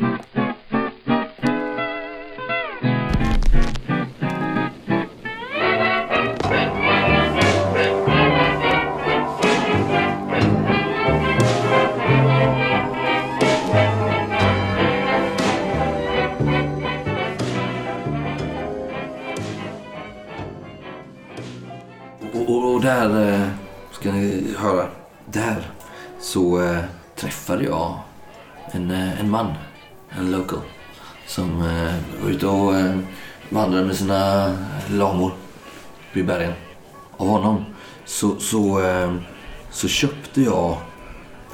Mm-hmm. Så, så, eh, så köpte jag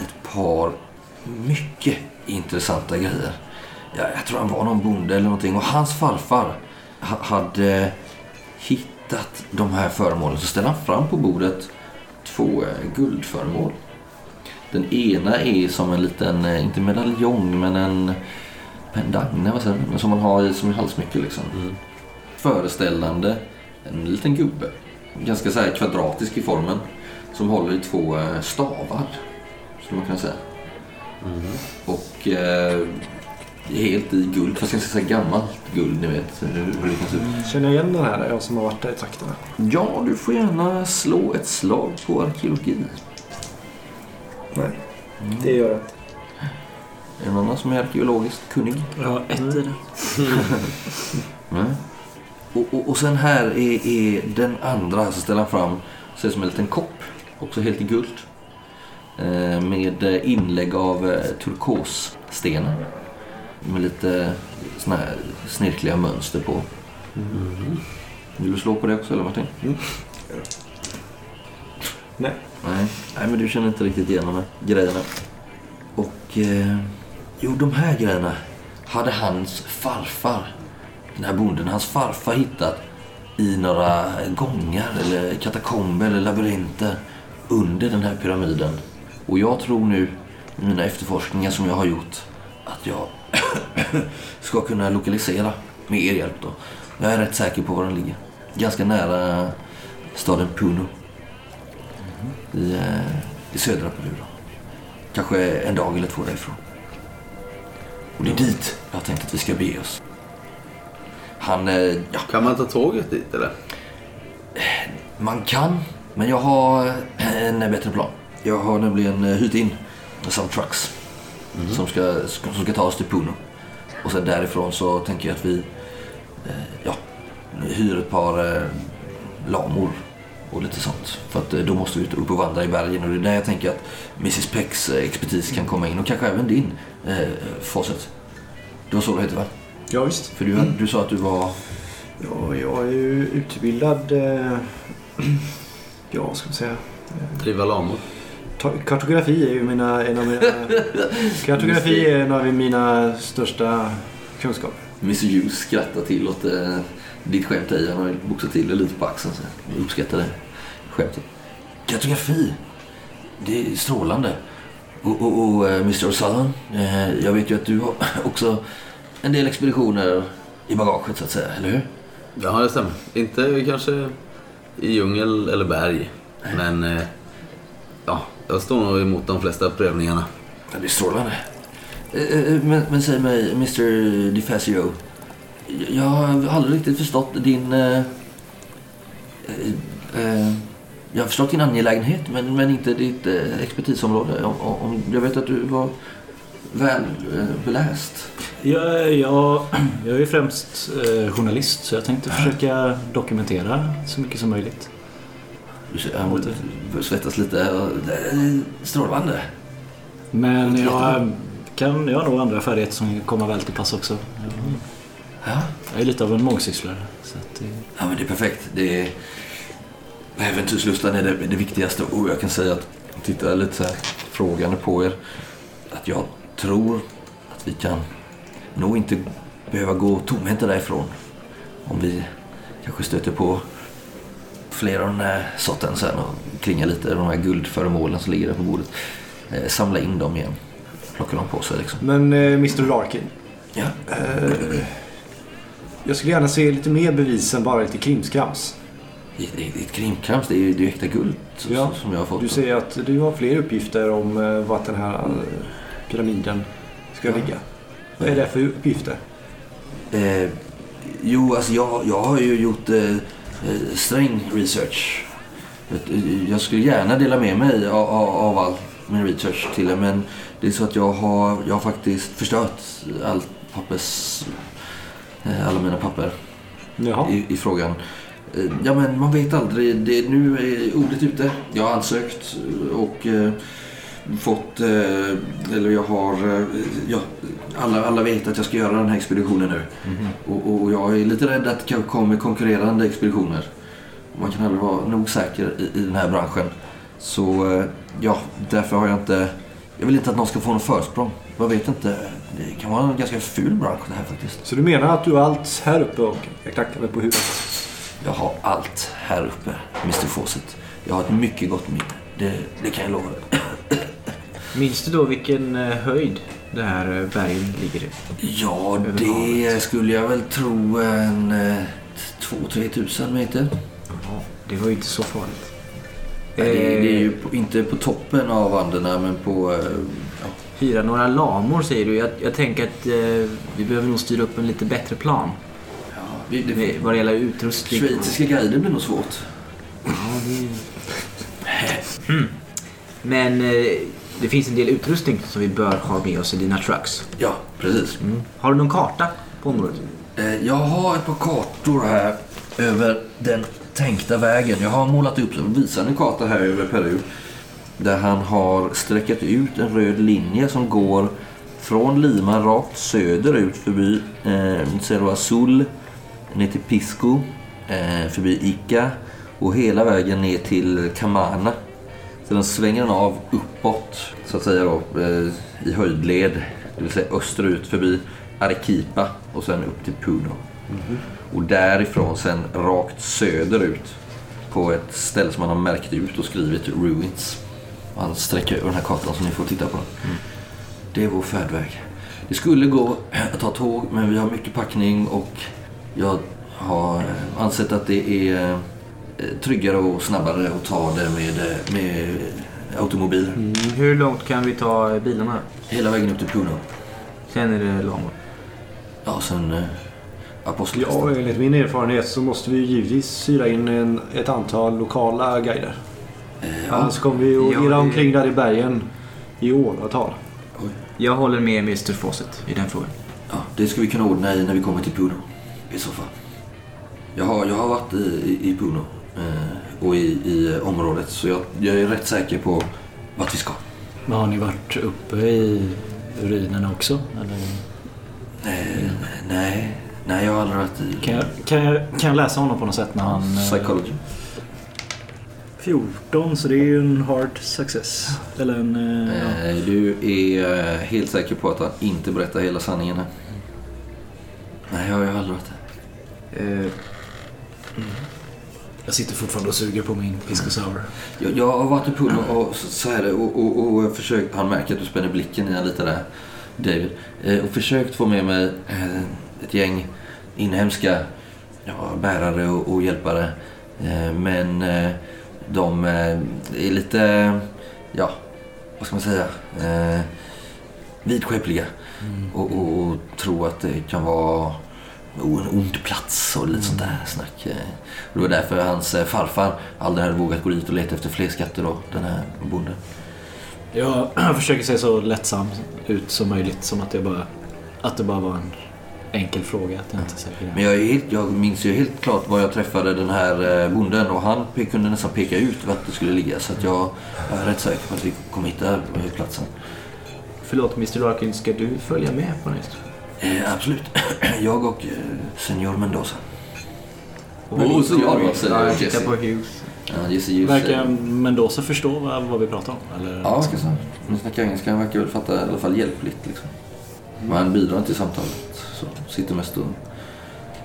ett par mycket intressanta grejer. Jag, jag tror han var någon bonde eller någonting och hans farfar ha, hade hittat de här föremålen så ställde han fram på bordet två eh, guldföremål. Den ena är som en liten, eh, inte medaljong men en pendang, nej, vad säger man, som man har i som i halsmycke liksom. Föreställande en liten gubbe. Ganska så här kvadratisk i formen. Som håller i två eh, stavar. Skulle man kunna säga. Och eh, helt i guld, fast ganska så här gammalt guld ni vet hur, det kan se ut. Känner jag igen den här? Jag som har varit där i trakterna. Ja, du får gärna slå ett slag på arkeologi. Nej, det gör jag inte. Är det någon annan som är arkeologiskt kunnig? Ja, ett i det. Nej. Och, och, och sen här är, är den andra, så ställer han fram, ser som en liten kopp, också helt i guld. Eh, med eh, inlägg av eh, turkosstenar. Med lite såna här snirkliga mönster på. Vill du slå på det också eller Martin? Nej. Nej. Nej, men du känner inte riktigt igen de här grejerna. Och eh, jo, de här grejerna hade hans farfar, den här bonden, hans farfar hittat i några gångar eller katakomber eller labyrinter under den här pyramiden. Och jag tror nu, i mina efterforskningar som jag har gjort, att jag ska kunna lokalisera med er hjälp då. Jag är rätt säker på var den ligger. Ganska nära staden Puno i, eh, i södra Peru. Då. Kanske en dag eller två därifrån. Och det är dit jag har tänkt att vi ska bege oss. Han, eh, ja, Kan man ta tåget dit eller? man kan, men jag har eh, en bättre plan. Jag har nämligen eh, hyrt in some trucks som, ska, som ska ta oss till Puno. Och sen därifrån så tänker jag att vi ja, hyr ett par lamor och lite sånt. För att då måste vi ut upp och vandra i bergen och det är där jag tänker att Mrs Pecks expertis kan komma in och kanske även din eh, Fawcett. Det var så det hette va? Ja, visst. För du, du sa att du var... Ja, jag är ju utbildad... Eh, ja, ska man säga? Driva lamor. Ta- Kartografi är ju mina, en av mina... kartografi är en av mina största kunskaper. Mr Hughes skrattar till åt eh, ditt skämt i. Han har ju boxat till det lite på axeln. Så jag uppskattar det skämtet. Kartografi. Det är strålande. Och, och, och eh, Mr O'Sullivan. Eh, jag vet ju att du har också en del expeditioner i bagaget så att säga. Eller hur? Ja, det stämmer. Inte kanske i djungel eller berg. Men eh, ja, jag står nog emot de flesta prövningarna. Det är strålande. Eh, eh, Men, men säg mig, Mr DeFazio. Jag har aldrig riktigt förstått din... eh, eh, jag har förstått din angelägenhet, men, men inte ditt eh, expertisområde. Om, om, om- jag vet att du var väl beläst. Jag, jag, jag är ju främst eh, journalist så jag tänkte försöka dokumentera så mycket som möjligt. Du ser- Han börjar svettas lite. strålande. Men jag, kan, jag har nog andra färdigheter som komma väl till pass också. Jag, Ja. jag är lite av en mångsysslare. Det, Ja, men det är perfekt. Det är... Äventyrslustan är det, det viktigaste och jag kan säga att jag tittar lite så här frågande på er. Att jag tror att vi kan nog inte behöva gå tomhänta därifrån. Om vi kanske stöter på flera av den här sorten sen och klingar lite de här guldföremålen som ligger där på bordet. Eh, samla in dem igen. Plocka dem på sig liksom. Men eh, Mr Larkin. Ja. Eh, jag skulle gärna se lite mer bevis än bara lite krimskrams. Det, det, det är ett krimkrams, det är ju äkta guld Ja, som jag har fått. Du säger att du har fler uppgifter om eh, vart den här eh, pyramiden ska ligga. Vad är det för uppgifter? Eh, jo, alltså jag, jag har ju gjort eh, eh, sträng research. Eh, Jag skulle gärna dela med mig av, av, all min research till er men det är så att jag har, jag har faktiskt förstört allt pappers, eh, alla mina papper i, i frågan. Ja men man vet aldrig. Det, nu är ordet ute. Jag har ansökt och fått, eh, eller jag har, eh, ja, alla, alla vet att jag ska göra den här expeditionen nu. Och, och jag är lite rädd att det kommer konkurrerande expeditioner. Man kan aldrig vara nog säker i, i den här branschen. Så eh, ja, därför har jag inte, jag vill inte att någon ska få någon försprång. Jag vet inte, det kan vara en ganska ful bransch det här faktiskt. Så du menar att du har allt här uppe och jag knackar mig på huvudet? Jag har allt här uppe, Mr Fawcett. Jag har ett mycket gott minne. Det, det kan jag lova. Minns du då vilken eh, höjd det här eh, berget ligger i? Ja, det skulle jag väl tro en eh, 2-3 tusen meter. Ja, det var ju inte så farligt. Nej, Det, det är ju Eh, på, inte på toppen av Anderna, men på... eh, Ja, Hyra några lamor säger du. Jag, jag tänker att eh, vi behöver nog styra upp en lite bättre plan. ja, vi- det, Med, vad det gäller utrustning. schweiziska guider blir nog svårt. Ja, det... Hmm. Men eh, det finns en del utrustning som vi bör ha med oss i dina trucks. Ja, precis. Har du någon karta på området? Eh, Jag har ett par kartor här över den tänkta vägen. Jag har målat upp och visar en karta här över Peru. Där han har sträckat ut en röd linje som går från Lima rakt söderut förbi eh, Cerro Azul ner till Pisco, eh, förbi Ica och hela vägen ner till Camana. Sedan svänger den av uppåt så att säga då, eh, i höjdled. Det vill säga österut förbi Arequipa och sen upp till Puno. Och därifrån sen rakt söderut på ett ställe som man har märkt ut och skrivit Ruins. Och han sträcker över den här kartan som ni får titta på. Det är vår färdväg. Det skulle gå att ta tåg men vi har mycket packning och jag har ansett att det är tryggare och snabbare att ta det med, eh, med automobil. Hur långt kan vi ta eh, bilarna? Hela vägen upp till Puno. Sen är det lamor. Ja, sen eh, apostelhästen. Ja, enligt min erfarenhet så måste vi ju givetvis hyra in en, ett antal lokala guider. Eh, Annars kommer vi att Ja, irra det- omkring där i bergen i åratal. Jag håller med Mr Fawcett i den frågan. Ja, det ska vi kunna ordna i när vi kommer till Puno. I så fall. Jag har, jag har varit i, i, i Puno eh, och i, i området så jag, jag är rätt säker på vart vi ska. Men har ni varit uppe i ruinerna också? Eller? Eh, nej, nej, jag har aldrig varit i Kan, jag, kan, jag, kan jag läsa honom på något sätt när han... eh, psychology. 14, så det är ju en hard success. Eller en... eh, ja. Eh, du är eh, helt säker på att han inte berättar hela sanningen här? Nej, jag har aldrig varit där. Eh, Jag sitter fortfarande och suger på min Pisco Sour. Jag, jag har varit i Puno och så, här, och, och, och försökt, han märker att du spänner blicken i lite där, David. Eh, och försökt få med mig eh, ett gäng inhemska ja, bärare och, och hjälpare. Eh, men de är lite, ja, vad ska man säga, eh, vidskepliga. Och, och, och tror att det kan vara ond plats och lite sånt där snack. det var därför hans eh, farfar aldrig hade vågat gå dit och leta efter fler skatter då, den här bonden. Jag försöker se så lättsam ut som möjligt. Som att, jag bara, att det bara var en enkel fråga. Att jag inte säger Men jag, helt, jag minns ju helt klart var jag träffade den här eh, bonden och han kunde nästan peka ut vart det skulle ligga. Så att jag, jag är rätt säker på att vi kommer hitta platsen. förlåt Mr Larkin, ska du följa med på den? Eh, absolut. Jag och eh, Senor Mendoza. Och, så jag då, ja, säger jag tittar på Hughes. Ja, Jesse Hughes. Verkar Mendoza förstå vad, vad vi pratar om? Eller? Ja, ska jag säga. Han snackar engelska. Han verkar väl fatta i alla fall hjälpligt. Liksom. Men han bidrar inte i samtalet. Så sitter mest och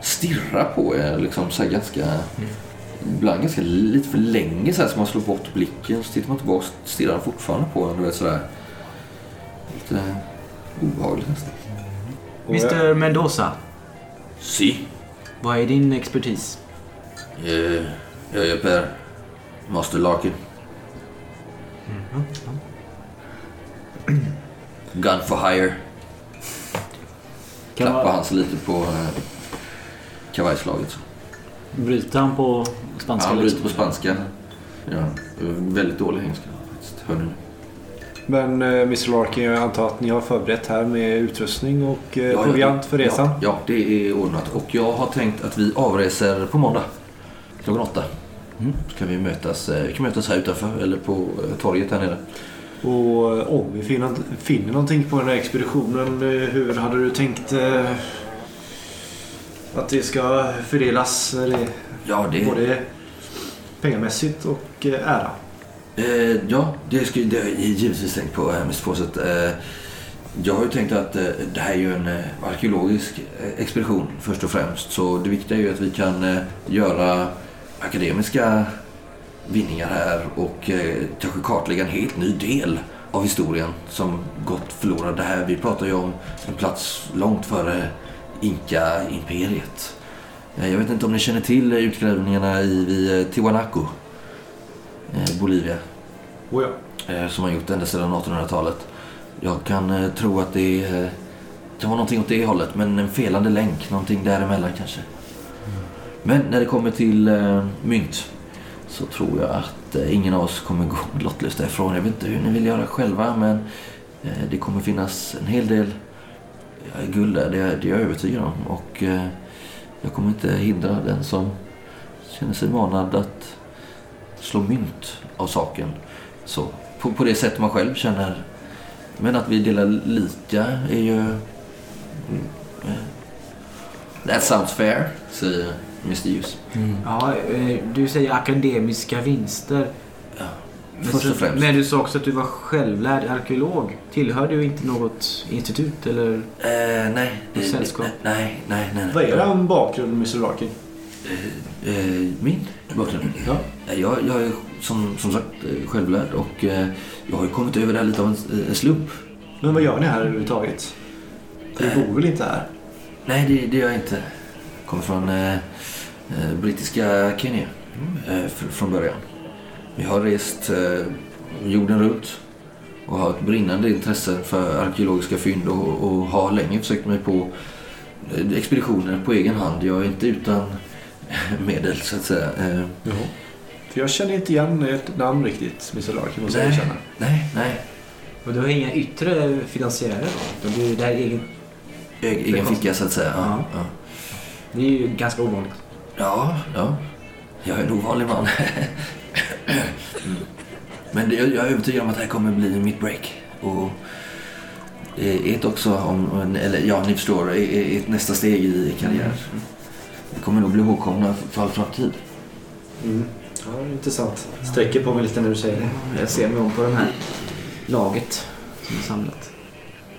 stirrar på er. Liksom, så här ganska, Ibland ganska lite för länge så här, så man slår bort blicken. Så tittar man tillbaka och stirrar han fortfarande på en. Du vet sådär. Lite obehagligt nästan. Mr Mendoza, Si. vad är din expertis? Eh, jag hjälper Master Larkin. Gun for hire. Kan klappar man han sig lite på eh, kavajslaget. bryta han på spanska? Han bryter liksom? på spanska. Ja, väldigt dålig engelska faktiskt. Hör ni? Men eh, Mr Larkin, jag antar att ni har förberett här med utrustning och eh, Ja, ja, proviant för resan? Ja, ja, det är ordnat. Och jag har tänkt att vi avreser på måndag. Klockan åtta. Mm. Ska vi mötas, eh, vi kan mötas här utanför eller på eh, torget här nere. Och eh, om vi finner, finner någonting på den här expeditionen, hur hade du tänkt eh, att det ska fördelas? Eller, Ja, det, Både pengamässigt och ära eh, ja, det, ska, det har jag givetvis tänkt på, eh, Mr. Eh, jag har ju tänkt att eh, det här är ju en eh, arkeologisk eh, expedition först och främst. Så det viktiga är ju att vi kan eh, göra akademiska vinningar här och eh, kanske kartlägga en helt ny del av historien som gått förlorad. Det här, vi pratar ju om en plats långt före Inka-imperiet. Eh, jag vet inte om ni känner till utgrävningarna i vid eh, Tiwanaku, Bolivia, Oh ja. eh, som man gjort ända sedan 1800-talet. Jag kan eh, tro att det eh, kan vara någonting åt det hållet, men en felande länk, någonting däremellan kanske. Men när det kommer till eh, mynt så tror jag att eh, ingen av oss kommer gå lottlös därifrån. Jag vet inte hur ni vill göra själva, men eh, det kommer finnas en hel del guld där, det, är- det är jag övertygad om. Och eh, jag kommer inte hindra den som känner sig manad att slå mynt av saken. Så, på, på det sätt man själv känner. Men att vi delar lika är ju... Mm, eh, That sounds fair, säger Mr. Hughes. Ja, eh, du säger akademiska vinster. Ja, Men först och främst. Men du sa också att du var självlärd arkeolog. Tillhör du inte något institut eller? Eh, nej, Sällskap. nej, nej, nej. nej. Vad är er bakgrund Mr Larkin? Eh, eh, min bakgrund? Ja. Nej, Jag, jag är som, som sagt eh, självlärd och eh, jag har ju kommit över det här lite av en, en slump. Men vad gör ni här överhuvudtaget? Eh. bor väl inte här? Nej, det, det gör jag inte. Kommer från eh, eh, brittiska Kenya eh, fr- från början. Vi har rest eh, jorden runt och har ett brinnande intresse för arkeologiska fynd och, och har länge försökt mig på eh, expeditioner på egen hand. Jag är inte utan medel så att säga. Eh, För jag känner inte igen ert namn riktigt, Mr Larkin, måste jag nej, erkänna. nej, nej. Och du har inga yttre finansiärer då? Utan du, det här är egen... Egen ficka så att säga. Ja, Ja. ja. Det är ju ganska ovanligt. Ja, ja. Jag är en ovanlig man. Mm. Men det, jag är övertygad om att det här kommer bli mitt break. Och det är ett också om, eller ja ni förstår, är- är ett nästa steg i karriären. Vi kommer nog bli ihågkomna för all framtid. Mm. Ja, intressant. Sträcker på mig lite när du säger det. Jag ser mig om på det här laget som är samlat.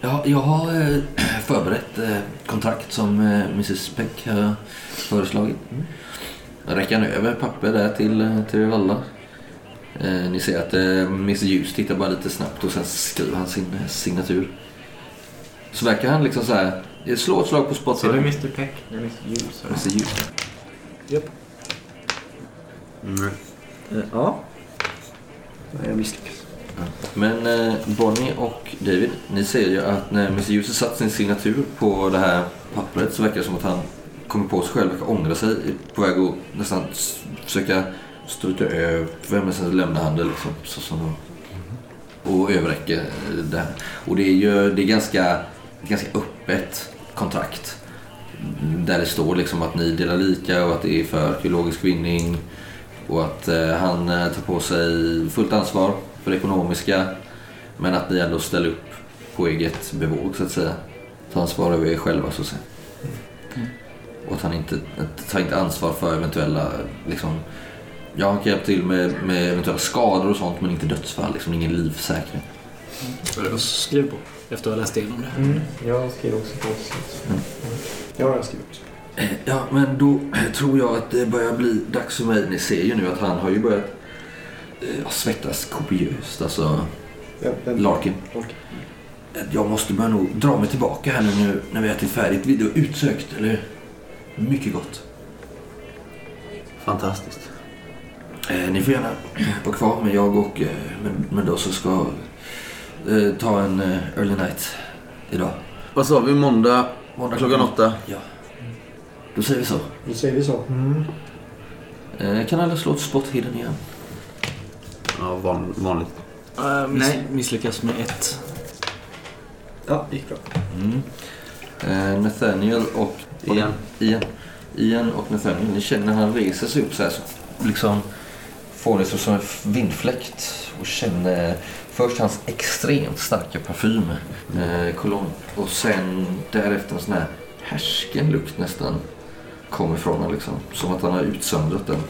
Ja, jag har eh, förberett eh, kontrakt som eh, Mrs Peck har föreslagit. Jag räcker han över papper där till, till er alla. Ni ser att Mr Hughes tittar bara lite snabbt och sen skriver han sin signatur. Så verkar han liksom så här, slå ett slag på Ser du spotten. Mr Peck? Det är Mr Hughes. Mr Hughes. Mm. Eh, Ja. Jag misslyckas. Men eh, Bonnie och David, ni ser ju att när Mr Hughes har satt sin signatur på det här pappret så verkar det som att han kommer på sig själv och ångrar sig på väg att nästan försöka stryka över men sen lämnar han det liksom. Så som de, och överräcker det här. Och det är ju det är ganska, ganska öppet kontrakt. Där det står liksom att ni delar lika och att det är för arkeologisk vinning. Och att eh, han eh, tar på sig fullt ansvar för det ekonomiska. Men att ni ändå ställer upp på eget bevåg så att säga. Ta ansvar över er själva så att säga. Och att han inte tar inte ansvar för eventuella liksom, Ja, han kan hjälpa till med, med eventuella skador och sånt men inte dödsfall. Liksom ingen livsäkring. Jag skriver på efter att ha läst igenom det. Mm. Jag skriver också på Mm. Ja, jag skriver också. Eh, Ja, men då tror jag att det börjar bli dags för mig. Ni ser ju nu att han har ju börjat eh, svettas kopiöst. Alltså, Vem- vem- Larkin. Larkin. Jag måste börja nog dra mig tillbaka här nu, när vi har ätit färdigt. Vi är utsökt, eller? Mycket gott. Fantastiskt. Eh, ni får gärna vara kvar, men jag och eh, men, men då så ska eh, ta en eh, early night idag. Vad sa vi? Måndag Måndag Klockan åtta. Ja. Då säger vi så. Då säger vi så. Mm. Eh, kan alla slå ett spot hidden igen? Ja, van, vanligt. Äh, miss, Nej. Misslyckas med ett. Ja, det gick bra. Mm. Eh, Nathaniel och... Igen. Ian. Ian och Nathaniel, ni känner när han reser sig upp så här så liksom får ni så som en vindfläkt och känner först hans extremt starka parfym, eh, cologne och sen därefter en sån här härsken lukt nästan kommer ifrån honom liksom. Som att han har utsöndrat den.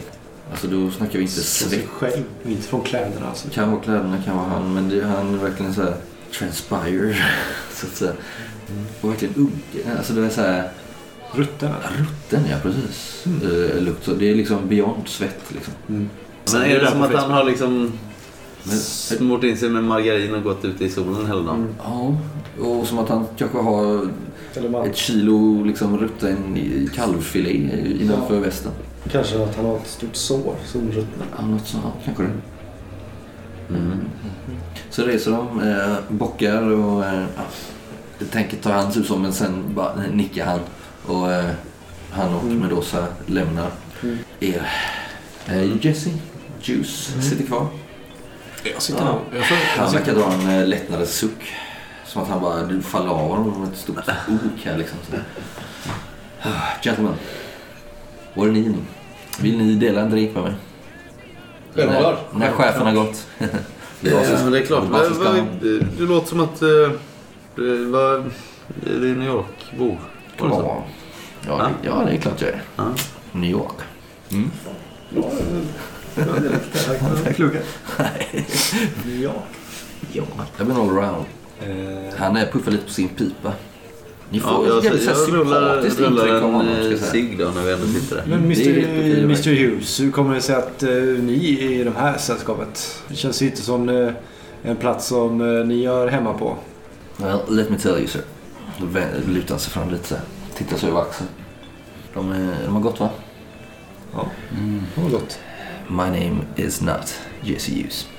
Alltså då snackar vi inte Från svett sig själv, inte från kläderna alltså. Det kan vara kläderna, kan vara han, men det, han är verkligen så här transpire, så att säga. Och verkligen uggen. Alltså det är så här Rutten rutten, ja precis. Mm. lukt. Så det är liksom beyond svett liksom. Mm. Men är det som att han har liksom Men, smort in sig med margarin och gått ute i solen hela dagen? Mm. ja, och som att han kanske har ett kilo liksom rutten i kalvfilé innanför Ja. västen. kanske att han har ett stort sår, solruttna. Ja, något sånt, kanske det. Mm. Så reser de, eh, bockar och eh, tänker ta hans ut som men sen bara nickar han och eh, han och Mm. Medosa lämnar Mm. er. Eh, Jesse, Juice, sitter kvar. Jag sitter Ja. Jag Han verkar dra en eh, lättnadens suck. Som att han bara, du faller av honom med ett stort ok här liksom. Så. Ah, Gentlemen, var är ni nu? Vill ni dela en drink med mig? Självklart. När, när chefen har gått. Det så- det är klart. det Vad- vad-. Du låter som att... Uh, vad, är det New York-bo? Var det så? Ja, ja, det, ja, det är klart jag är. Ja. New York. Mm. Ja, det är kloka. Ja. Ja. Jag blir allround. Eh, Han är puffar lite på sin pipa. Ni Ja, får jag, jävligt så här jag rullar, rullar honom. en Ska eh, jag cigg då när vi ändå sitter där. Men Mr. Hughes, hur kommer det sig att eh, ni är i det här sällskapet? Det känns inte som eh, en plats som eh, ni gör hemma på. Well, let me tell you sir. Då lutar han sig fram lite så här. Tittar sig över axeln. De, är, de har gått va? Ja, det var gott. My name is not Jesse Hughes.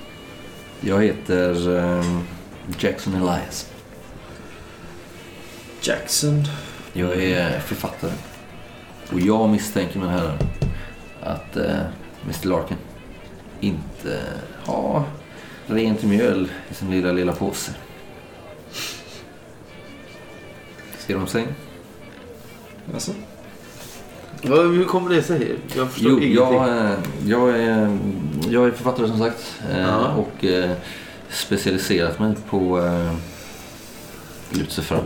Jag heter ehm, Jackson Elias. Jackson. Jag är författare. Och jag misstänker mina herrar att eh, Mr Larkin inte har rent mjöl i sin lilla, lilla påse. Ser de sig? Alltså. Hur kommer det sig? Jag förstår Jo, ingenting. jag, eh, jag, är, jag är författare som sagt. eh, Ja. Och eh, specialiserat mig på eh, fram.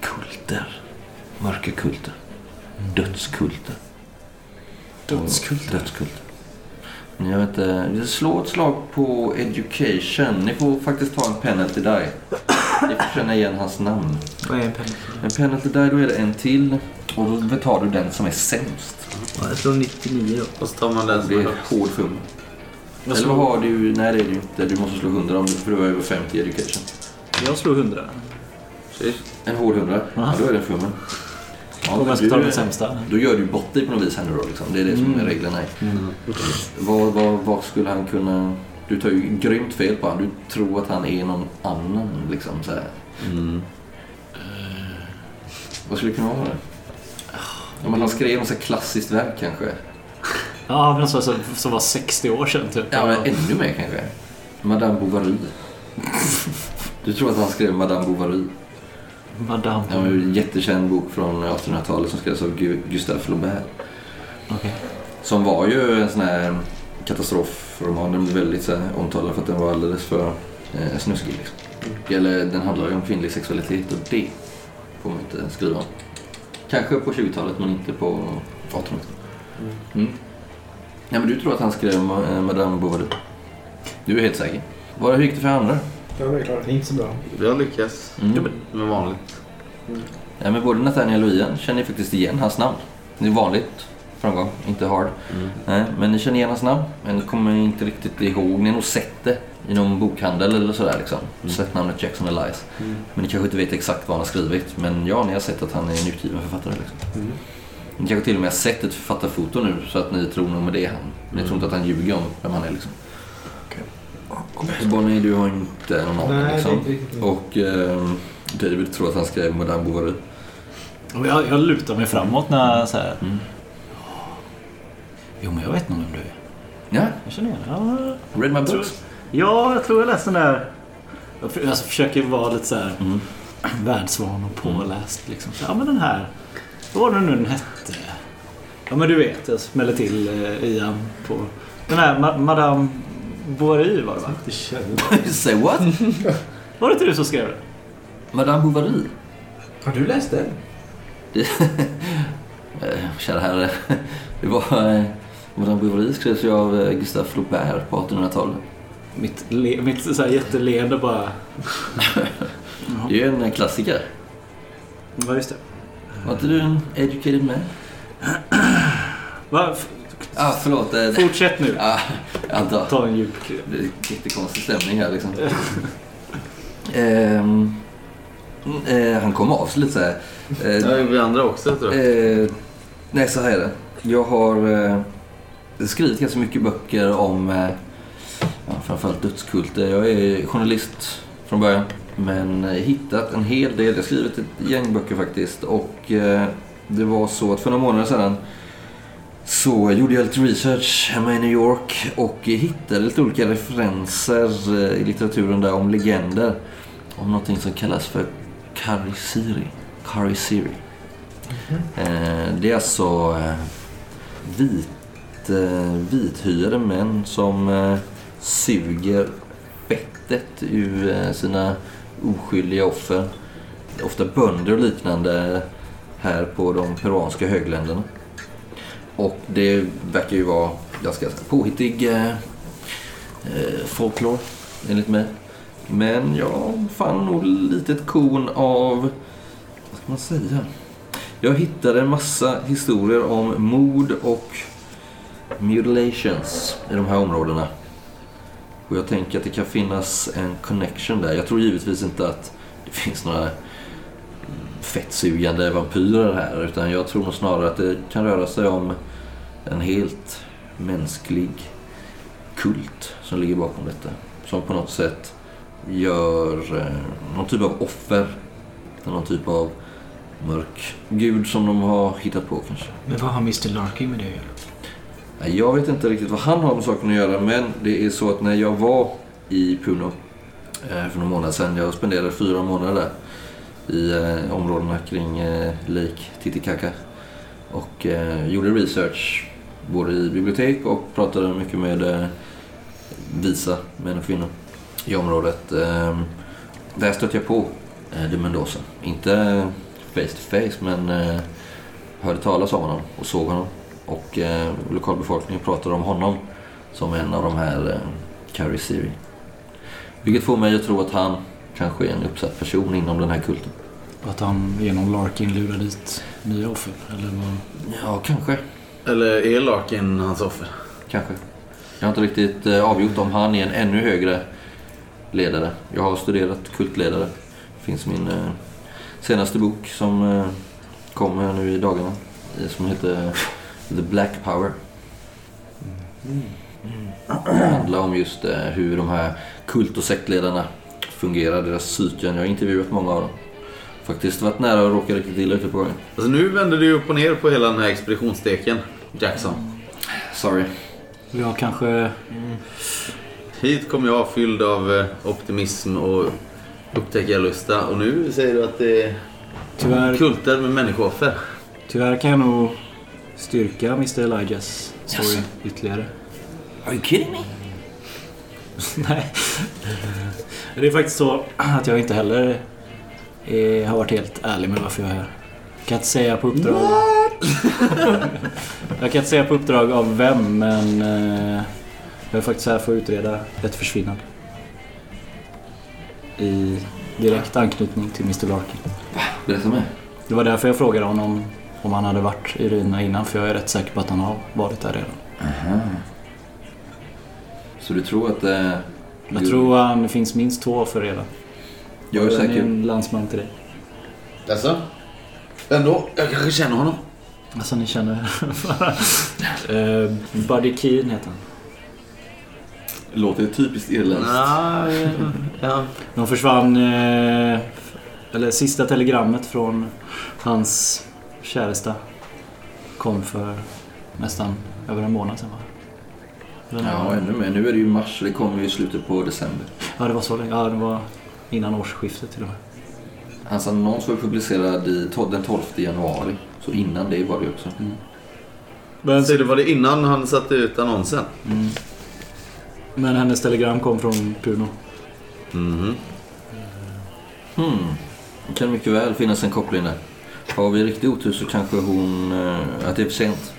Kulter. Mörka kulter. Dödskulter. Dödskulter. Dödskulter. Jag vet inte, slå ett slag på education. Ni får faktiskt ta en penalty die. Ni får känna igen hans namn. Vad är en penna? En penalty die, då är det en till. Och då tar du den som är sämst. Ja, Jag slår 99 då. Och så tar man den Det som är är högst. hård fumel. jag, Eller vad slår, har du? Nej det är det ju inte. Du måste slå 100 om du för du har över 50 i education. jag slår 100. Precis. En hård 100? Ja, då är det en fumel. Ja, Om men jag ska du- ta den sämsta. Då gör du bort dig på något vis här nu då liksom. Det är det som är reglerna. är. Vad, vad, vad skulle han kunna... Du tar ju grymt fel på honom. Du tror att han är någon annan liksom så här. Mm. Vad skulle det kunna vara? Ja, men han skrev något klassiskt verk kanske. Ja, men så, så, som var 60 år sedan typ. Ja, men ännu mer kanske. Madame Bovary. Du tror att han skrev Madame Bovary? Madame. Ja, en jättekänd bok från 1800-talet som skrevs av Gu- Gustave Flaubert. Okej. Som var ju en sån här katastrofroman. Den blev väldigt så här, omtalad för att den var alldeles för eh, snuskig. Liksom. Eller den handlar ju om kvinnlig sexualitet och det får man inte skriva om. Kanske på 20-talet men inte på 1800-talet. Mm. Ja, men du tror att han skrev eh, Madame Bovary? Du är helt säker? Vad hur gick det för andra? Ja, det är klart. Inte så bra. Jag lyckas Mm. med vanligt. Ja, men både Nathaniel och Ian känner ni faktiskt igen hans namn. Det är vanligt framgång, inte hard. Mm. Nej, men ni känner igen hans namn, men ni kommer inte riktigt ihåg. Ni har nog sett det i någon bokhandel eller sådär. Liksom. Sett namnet Jackson Elias. Mm. Men ni kanske inte vet exakt vad han har skrivit. Men ja, ni har sett att han är en utgiven författare. Liksom. Mm. Ni kanske till och med har sett ett författarfoto nu så att ni tror nog med det är han. Men ni tror inte att han ljuger om vem han är. Liksom. Och Bonnie, du har inte någon aning. Nej, Liksom. inte. Och ehm, David tror att han skrev Madame Bovary. Jag, jag lutar mig framåt när jag så här. Mm. Jo, men jag vet nog vem du är. Ja, Jag känner igen dig. Ja, read my books. Ja, jag tror jag läste den där. Jag för- alltså, försöker vara lite så här Mm. världsvan och påläst. Liksom. Så, ja, men den här. Vad var det nu den hette? Ja, men du vet. Jag smäller till eh, Ian på... Den här Ma- Madame Bovary var det va? Say what? Var det inte du som skrev det? Madame Bovary? Har du läst den? Eh, kära herre. Det var... Madame Bovary skrevs ju av Gustave Flaubert på 1800-talet. Mitt, le, mitt så här jätteleende bara... Det är ju en eh, klassiker. Ja, just det. Var inte du en educated man? Va? Ah, förlåt. eh, Fortsätt nu. Ah, jag antar. Ta en djup... Det är jättekonstig stämning här liksom. Ehm, eh, han kom av sig lite så här. Eh, Ja, vi andra också tror jag. Eh, nej, så här är det. Jag har eh, skrivit ganska mycket böcker om eh, ja, framförallt dödskulter. Jag är journalist från början. Men hittat en hel del. Jag har skrivit ett gäng böcker faktiskt. Och eh, det var så att för några månader sedan så gjorde jag lite research hemma i New York och hittade lite olika referenser eh, i litteraturen där om legender. Om någonting som kallas för Karisiri. Karisiri. Eh, Det är alltså eh, ett eh, vithyade män som eh, suger fettet ur eh, sina oskyldiga offer. Ofta bönder och liknande här på de peruanska högländerna. Och det verkar ju vara ganska påhittig eh, eh, folklore enligt mig. Men jag fann nog litet korn av, vad ska man säga? Jag hittade en massa historier om mord och mutilations i de här områdena. Och jag tänker att det kan finnas en connection där. Jag tror givetvis inte att det finns några fettsugande vampyrer här. Utan jag tror nog snarare att det kan röra sig om en helt mänsklig kult som ligger bakom detta. Som på något sätt gör eh, någon typ av offer. Någon typ av mörk gud som de har hittat på kanske. Men vad har Mr Larkin med det att göra? Jag vet inte riktigt vad han har med saken att göra men det är så att när jag var i Puno eh, för några månader sedan. Jag spenderade fyra månader där i eh, områdena kring eh, Lake Titicaca. Och eh, gjorde research både i bibliotek och pratade mycket med eh, visa män och kvinnor i området. Eh, där stötte jag på eh, de Mendoza. Inte face to face men eh, hörde talas om honom och såg honom. Och eh, lokalbefolkningen pratade om honom som en av de här eh, Carrie Siri. Vilket får mig att tro att han kanske är en uppsatt person inom den här kulten. Att han genom Larkin lurar dit nya offer. Eller vad? Ja, kanske. Eller är Larkin hans offer? Kanske. Jag har inte riktigt eh, avgjort om han är en ännu högre ledare. Jag har studerat kultledare. Det finns min eh, senaste bok som eh, kommer nu i dagarna. Som heter The Black Power. Det handlar om just eh, hur de här kult och sektledarna fungerar, deras psyken. Jag har intervjuat många av dem. Faktiskt varit nära att råka riktigt illa ute på gången. Alltså nu vänder du upp och ner på hela den här expeditionssteken, Jackson. Sorry. Jag kanske... Hit kom jag fylld av eh, optimism och upptäckarlusta och nu säger du att det är Tyvärr, kulter med människooffer. tyvärr kan jag nog styrka Mr Elijahs story Jaså? ytterligare. Are you kidding me? Nej. Det är faktiskt så att jag inte heller är, har varit helt ärlig med varför jag är här. Jag kan inte säga på uppdrag... jag kan inte säga på uppdrag av vem, men eh, jag är faktiskt här för att utreda ett försvinnande. I direkt anknytning till Mr Larkin. Berätta mer. Det var därför jag frågade honom om han hade varit i ruinerna innan, för jag är rätt säker på att han har varit där redan. Aha. Så du tror att... Eh, Jag du- tror han det finns minst två offer redan. Jag är säker. en landsman till dig. Alltså? Ändå, jag kanske känner honom. Alltså ni känner... uh, Buddy Keen heter han. Låter typiskt irländskt. Ja, ja. De försvann eh, eller sista telegrammet från hans käresta kom för nästan över en månad sedan va? Eller Ja, när- ännu mer. Nu är det ju mars, det kommer ju i slutet på december. ja, det var så länge. Ja, det var innan årsskiftet till och med. Hans annons var publicerad i, to- den 12 januari. Så innan det var det ju också. Men, Så det var det innan han satte ut annonsen? mm. Men hennes telegram kom från Puno. Mhm. Hmm. Det kan mycket väl finnas en koppling där. Har vi riktigt otur så kanske hon... eh, Att det är för sent.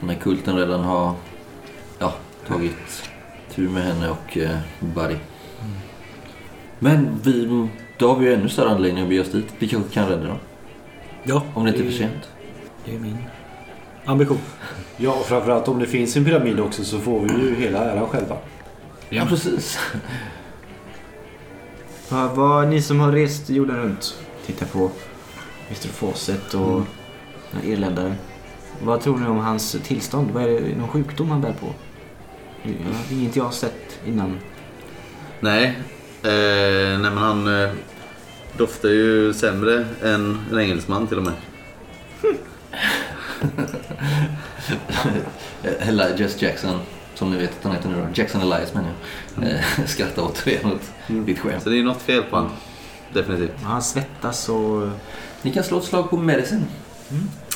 Den här kulten redan har ja, tagit tur med henne och eh, Buddy. Men vi, då har vi ju ännu större anledning att bege oss dit. Vi kanske kan rädda dem. Ja, Om det inte är för sent. Det är min ambition. Ja, och framförallt om det finns en pyramid också så får vi ju hela äran själva. Ja, precis. Vad, vad, ni som har rest jorden runt, tittar på Mr Fawcett och den här irländaren. Vad tror ni om hans tillstånd? Vad är det, någon sjukdom han bär på? Ja, det är inget jag har sett innan. Nej. Eh, nej men han eh, doftar ju sämre än en engelsman till och med. Elias Jackson, som ni vet att han heter nu då. Jackson Elias menar jag. Eh, Skrattar återigen åt ditt skämt. Så det är något fel på han. Definitivt. Han svettas och... Ni kan slå ett slag på medicin.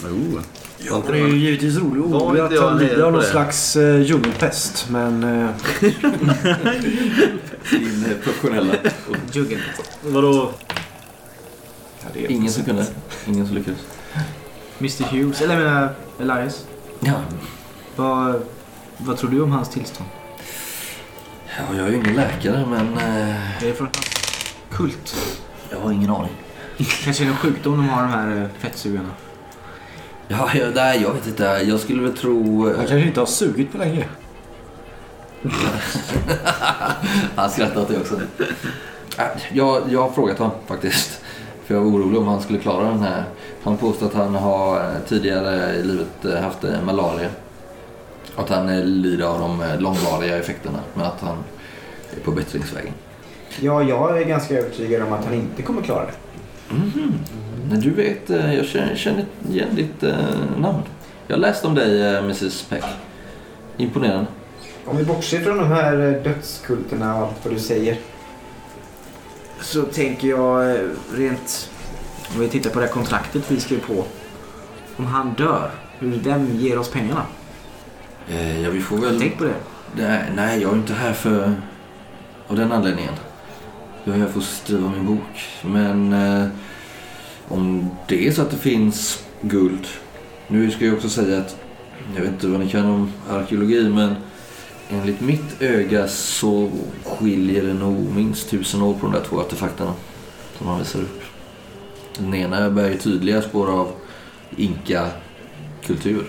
Oh. Ja, det är ju givetvis roligt orolig att jag han lider av någon slags eh, djungelpest. Men eh, Din eh, professionella. Juggen. Vadå? ja, det är Ingen som kunde. Ingen som lyckades. Mr Hughes, eller jag menar Elias. Ja. Vad, vad tror du om hans tillstånd? ja, jag är ju ingen läkare men eh, Är det från hans kult? jag har ingen aning. Kanske är det en sjukdom de har de här eh, fettsugarna? Ja, jag, nej, jag vet inte. Jag skulle väl tro... Han eh, kanske inte har sugit på länge. Han skrattar åt det också. Äh, Jag, jag har frågat honom faktiskt. För jag var orolig om han skulle klara den här. Han påstår att han har eh, tidigare i livet haft malaria. Och att han lider av de långvariga effekterna. Men att han är på bättringsvägen. Ja, jag är ganska övertygad om att han inte kommer klara det. Men du vet, eh, jag känner, känner igen ditt eh, namn. Jag har läst om dig, eh, Mrs Peck. Imponerande. Om vi bortser från de här dödskulterna och allt vad du säger. Så tänker jag eh, rent... Om vi tittar på det här kontraktet vi skrev på. Om han dör, hur vem ger oss pengarna? Eh, Ja, vi får väl... Tänk på det. Nej, nej, jag är inte här för... Av den anledningen. Jag är här för att skriva min bok. Men eh, om det är så att det finns guld. Nu ska jag också säga att jag vet inte vad ni kan om arkeologi men enligt mitt öga så skiljer det nog minst tusen år på de där två artefakterna som han visar upp. Den ena bär ju tydliga spår av inka-kultur.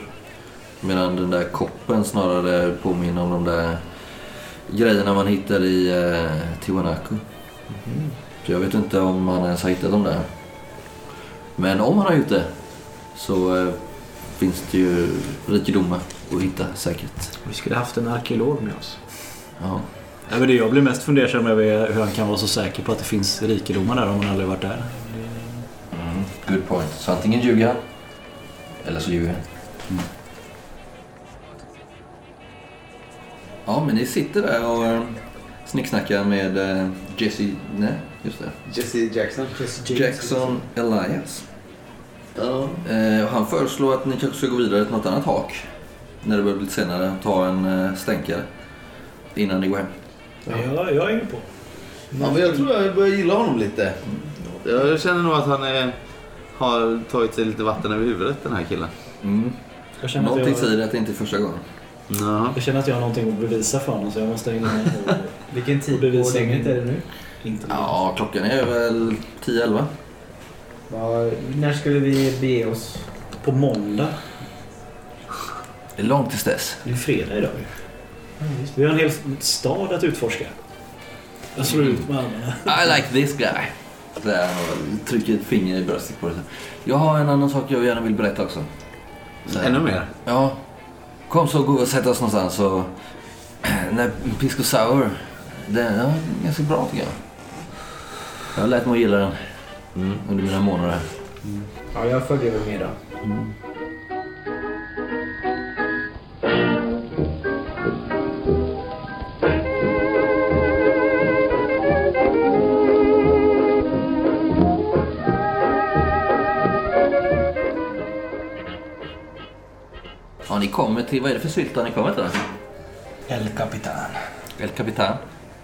Medan den där koppen snarare påminner om de där grejerna man hittar i eh, Tiwanaku. Så jag vet inte om han ens har hittat dem där. Men om han har gjort det så eh, finns det ju rikedomar att hitta säkert. Vi skulle haft en arkeolog med oss. Ja. Ja, men det jag blir mest fundersam över är hur han kan vara så säker på att det finns rikedomar där om han aldrig varit där. Mm, good point. Så antingen ljuger han eller så ljuger han. Ja, men ni sitter där och eh, snicksnackar med eh, Jesse... Nej, just det. Jesse Jackson. Jackson Elias. Ja. Eh, han föreslår att ni kanske ska gå vidare till något annat hak. När det börjar bli lite senare. Ta en eh, stänkare. Innan ni går hem. Ja, jag, jag är inne på. Ja, men jag tror jag börjar gilla honom lite. Jag känner nog att han är, har tagit sig lite vatten över huvudet den här killen. Mm. Jag Någonting jag, säger att det inte är första gången. Ja. jag känner att jag har någonting att bevisa för honom så jag måste ägna mig åt Vilken tid på dygnet är det nu? inte Ja, klockan är väl 10-11. Ja, när skulle vi bege oss? På måndag. Det är långt tills dess. Det är fredag idag ju. Vi har en hel stad att utforska. Jag slår ut med armarna. I like this guy. Där trycker ett finger i bröstet på det. Jag har en annan sak jag gärna vill berätta också. Så. Ännu mer. Ja. Kom så gå och sätta oss någonstans och... Där Pisco Sour. Den är ganska bra tycker jag. Jag har lärt mig att gilla den. Mm. under mina månader här. Ja, jag följer väl med då. Ja, ni kommer till, vad är det för sylta ni kommer till? El Capitan. El Capitan.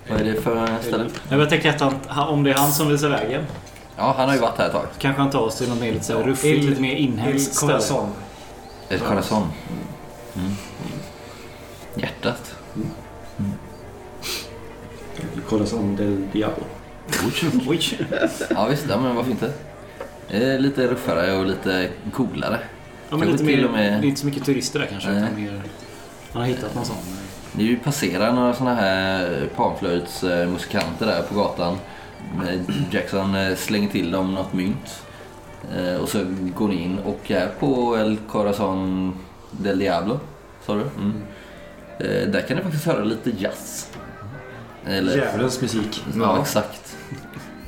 Vad är det för ställe? Jag tänker att han, om det är han som visar vägen. Ja, han har ju varit här ett tag. Kanske han tar oss till något mer lite ruffigt, lite mer inhemskt ställe. Corazon. El Corazon. Mm. Hjärtat. Corazon del Diablo. Oj. Ja visst, ja, men varför inte? Lite ruffare och lite coolare. Ja, men lite mer, med- Det är inte så mycket turister där kanske. Utan mer, han har hittat någon sån. Ni passerar några såna här panflöjtsmusikanter där på gatan. Eh, Jackson eh, slänger till dem något mynt. Eh, Och så går ni in och är på El Corazon del Diablo. Sa du? Mm. Eh, Där kan ni faktiskt höra lite jazz. Eller, Djävulens musik. ja, exakt.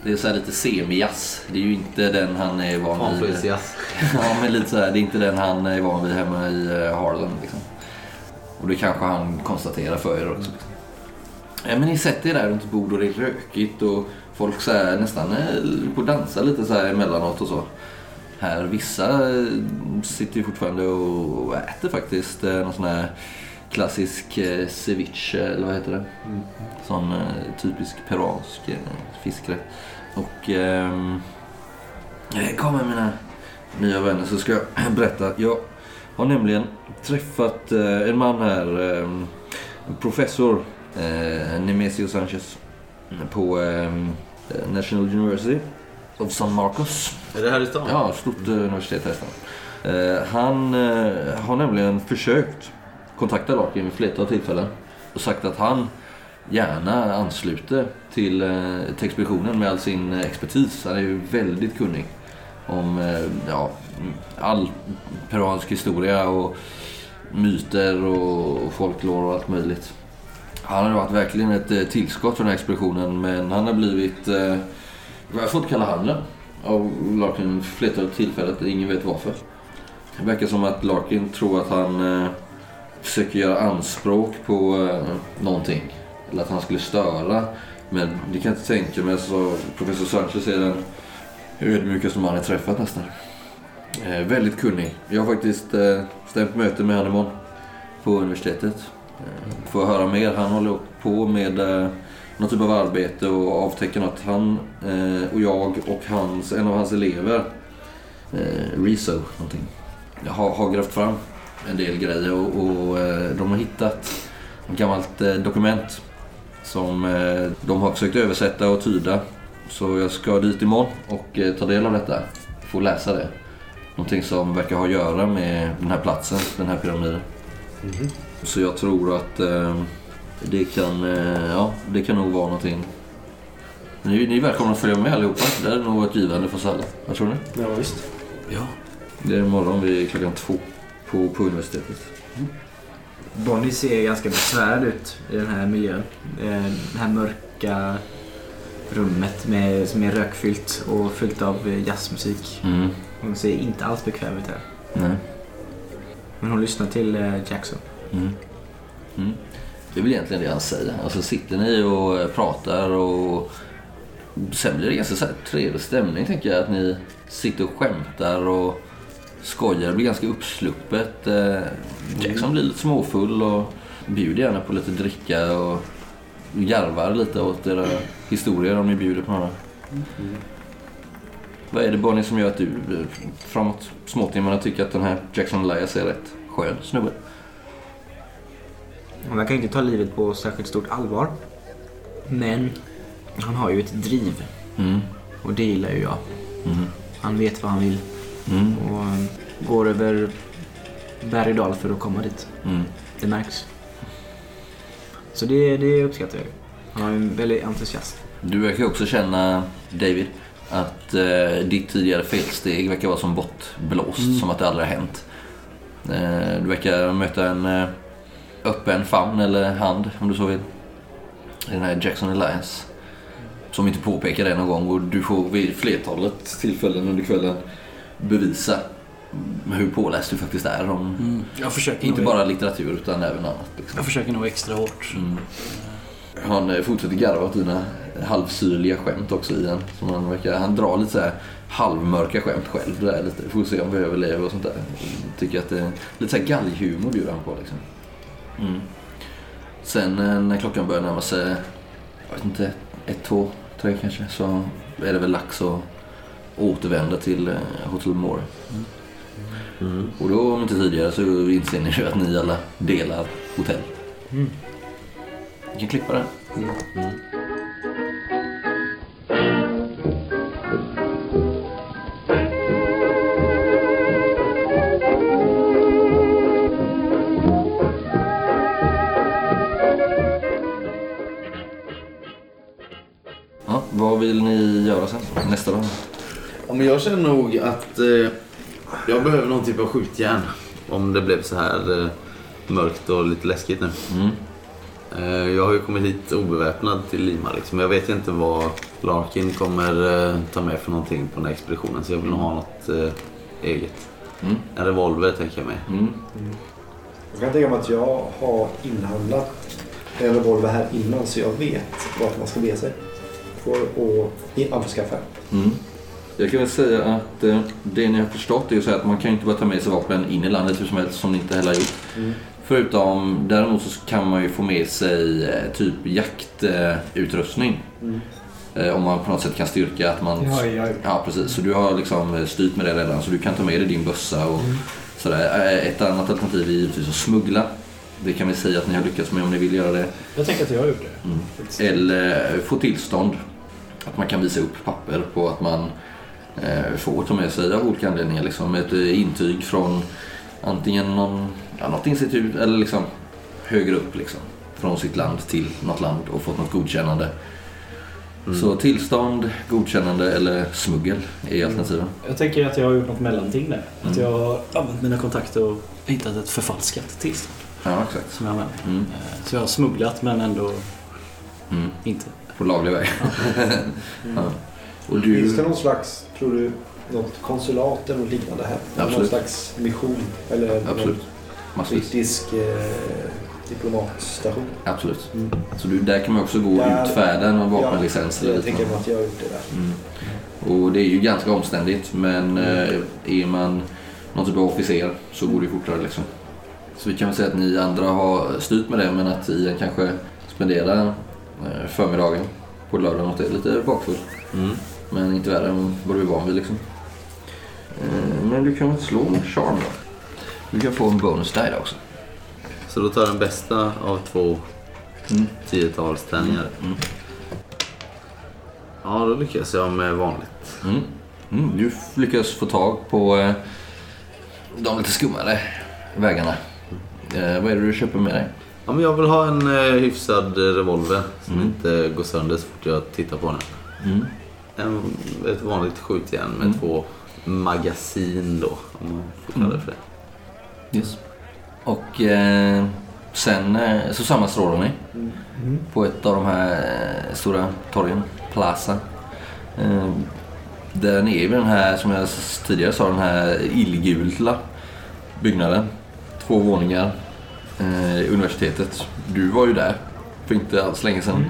Det är så här lite semi-jazz. Det är ju inte den han är van vid. Ja, men lite så här, det är inte den han är van vid hemma i eh, Harlem. Liksom. Och det kanske han konstaterar för er också. Ja, men ni sätter er där runt ett bord och det är rökigt och folk så här, nästan på dansa lite så här emellanåt och så. Här, vissa eh, sitter ju fortfarande och äter faktiskt eh, någon sån här klassisk eh, ceviche, eller vad heter det? Sån eh, typisk peruansk eh, fiskrätt. Och ehm, eh, kom med mina nya vänner så ska jag berätta. Jag har nämligen träffat eh, en man här, eh, en professor eh, Nemesio Sanchez på eh, National University of San Marcos. Är det här i stan? Ja, stort eh, universitet här i stan. Han har nämligen försökt kontaktat Larkin vid flertal tillfällen och sagt att han gärna ansluter till, eh, till expeditionen med all sin expertis. Han är ju väldigt kunnig om eh, ja, all peruansk historia och myter och folklore och allt möjligt. Han har varit verkligen ett eh, tillskott för den här expeditionen men han har blivit, eh, vad jag fått kalla handen av Larkin flertalet tillfällen. Ingen vet varför. Det verkar som att Larkin tror att han eh, försöker göra anspråk på eh, någonting. Eller att han skulle störa. Men det kan jag inte tänka mig. Så professor Sanchez är den ödmjukaste man jag träffat nästan. Eh, väldigt kunnig. Jag har faktiskt eh, stämt möte med honom imorgon på universitetet. Eh, får höra mer. Han håller på med eh, någon typ av arbete och avtäcker något. Han eh, och jag och hans, en av hans elever, eh, Rezo någonting, har, har grävt fram en del grejer och, och eh, de har hittat ett gammalt eh, dokument som eh, de har försökt översätta och tyda. Så jag ska dit imorgon och ta del av detta. Få läsa det. Någonting som verkar ha att göra med den här platsen, den här pyramiden. Så jag tror att det kan, ja, det kan nog vara någonting. Ni, ni är välkomna att följa med allihopa. Det är nog varit givande för oss alla. Vad tror ni? Ja, visst. Ja. Det är imorgon vid klockan två på, på universitetet. Bonnie ser ganska besvärad ut i den här miljön. Eh, Det här mörka rummet med, som är rökfyllt och fyllt av eh, jazzmusik. Mm. Hon ser inte alls bekväm ut här. Nej. Men hon lyssnar till eh, Jackson. Mm. Mm. Det är väl egentligen det han säger. Alltså sitter ni och pratar och sen blir det ganska så här trevlig stämning tänker jag. Att ni sitter och skämtar och skojar. Det blir ganska uppsluppet. Eh, Jackson blir lite småfull och bjuder gärna på lite dricka och garvar lite åt era historier om ni bjuder på några. Vad är det Bonnie som gör att du framåt småtimmarna tycker att den här Jackson Elias är rätt skön snubbe? Han verkar inte ta livet på särskilt stort allvar. Men han har ju ett driv. Mm. Och det gillar ju jag. Mm. Han vet vad han vill Mm. och eh, går över berg och dal för att komma dit. Mm. Det märks. Så det, det uppskattar jag. Han har en väldigt entusiasm. Du verkar också känna, David, att eh, ditt tidigare felsteg verkar vara som bortblåst, som att det aldrig har hänt. Eh, du verkar möta en eh, öppen famn eller hand, om du så vill, i den här Jackson Alliance. som inte påpekar det någon gång och du får vid flertalet tillfällen under kvällen bevisa hur påläst du faktiskt är om Mm. Inte bara litteratur utan även annat. Liksom. jag försöker nog extra hårt. Mm. Han eh, fortsätter garva åt dina halvsyrliga skämt också i han. Som han, verkar, han drar lite så här halvmörka skämt själv. Där lite. Får se om vi överlever och sånt där. Tycker att det är lite så här galghumor bjuder han på liksom. Mm. Sen eh, när klockan börjar närma sig, jag vet inte, ett, två, tre kanske. Så är det väl dags att återvända till eh, Hotel Moore. Mm. Och då om inte tidigare så inser ni ju att ni alla delar hotell. Vi kan klippa det. Ja, vad vill ni göra sen? Nästa dag? Ja, men jag känner nog att eh, jag behöver någon typ av skjutjärn. Om det blev så här eh, mörkt och lite läskigt nu. Mm. Eh, jag har ju kommit hit obeväpnad till Lima. Liksom. Jag vet inte vad Larkin kommer eh, ta med för någonting på den här expeditionen. Så jag vill nog ha något eh, eget. Mm. En revolver tänker jag mig. Mm. Jag kan tänka mig att jag har inhandlat en revolver här innan så jag vet vart man ska be sig. För att anskaffa. Mm. Jag kan väl säga att eh, det ni har förstått är ju så att man kan ju inte bara ta med sig vapen in i landet hur som helst som ni inte heller har gjort. Mm. Förutom däremot så kan man ju få med sig eh, typ jaktutrustning. Mm. Eh, om man på något sätt kan styrka att man... Ja, ja. Ja, precis. Så du har liksom eh, styrt med det redan så du kan ta med dig din bössa och sådär. Eh, Ett annat alternativ är givetvis att smuggla. Det kan vi säga att ni har lyckats med om ni vill göra det. Jag tänker att jag har gjort det. Eller få tillstånd. Att man kan visa upp papper på att man eh, får ta med sig av olika anledningar. Liksom ett eh, intyg från antingen någon, ja, något institut eller liksom högre upp liksom, från sitt land till något land och fått något godkännande. Så tillstånd, godkännande eller smuggel är alternativen. Jag tänker att jag har gjort något mellanting där. Att Mm. jag har använt mina kontakter och hittat ett förfalskat tillstånd Ja, exakt. som jag mig. Mm. Eh, Så jag har smugglat men ändå Mm. inte. På laglig väg. ja. Och du... Finns det någon slags, tror du, något konsulat eller något liknande här? Absolut. Någon slags mission? Eller Absolut. någon Massvis. brittisk eh, diplomatstation? Absolut. Mm. Så du, där kan man också gå och Där- utfärda en vapenlicens. eller Jag tänker mig att jag har gjort det där. Mm. Och det är ju ganska omständigt men eh, är man någon typ av officer så går det ju fortare liksom. Så vi kan väl säga att ni andra har styrt med det men att Ian kanske spenderar eh, förmiddagen på lördagen och det är lite bakfull. Mm. Men inte värre än vad du är van vid liksom. Eh, Men du kan väl slå en charm då. Du kan få en bonus die också. Så då tar jag den bästa av två Mm. tiotals tärningar. Mm. Ja, då lyckas jag med vanligt. Mm. Mm. Du lyckas få tag på eh, de lite skummare vägarna. Eh, vad är det du köper med dig? Ja, men jag vill ha en eh, hyfsad revolver som Mm. inte går sönder så fort jag tittar på den. Mm. En, ett vanligt skjutjärn med Mm. två magasin då, om man får kalla det för det. Yes. Och eh, sen eh, så sammanstrålar ni Mm. på ett av de här eh, stora torgen, Plaza. Eh, där nere vid den här, som jag tidigare sa, den här illgula byggnaden. Två våningar. Eh, universitetet. Du var ju där för inte alls länge sedan.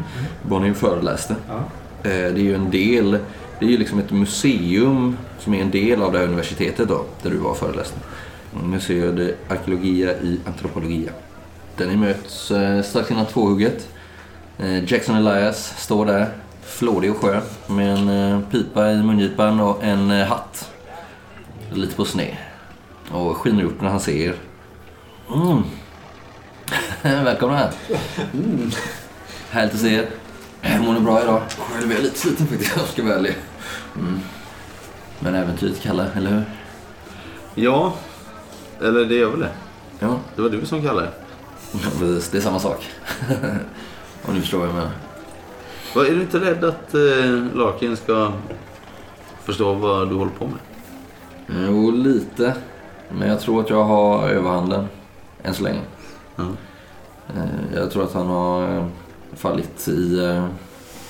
Var ni och föreläste. Ja. Eh, det är ju en del, det är ju liksom ett museum som är en del av det här universitetet då, där du var föreläste. Museo de Arkeologia i Antropologia. Där ni möts eh, strax innan tvåhugget. Eh, Jackson Elias står där, flådig och skön, med en pipa i mungipan och en hatt. Lite på sned. Och skiner upp när han ser er. Mm. Välkomna här. Härligt att se er. Mår ni bra idag? Själv är jag lite sliten faktiskt, jag ska vara ärlig. Mm. Men äventyret kallar, eller hur? Ja, eller det gör väl det. Ja, Det var du som kallade det. precis. Det är samma sak. Om du förstår vad jag menar. Är du inte rädd att eh, Larkin ska förstå vad du håller på med? Jo, lite. Men jag tror att jag har överhanden. Än så länge. Ja. Eh, Jag tror att han har eh, fallit i... eh,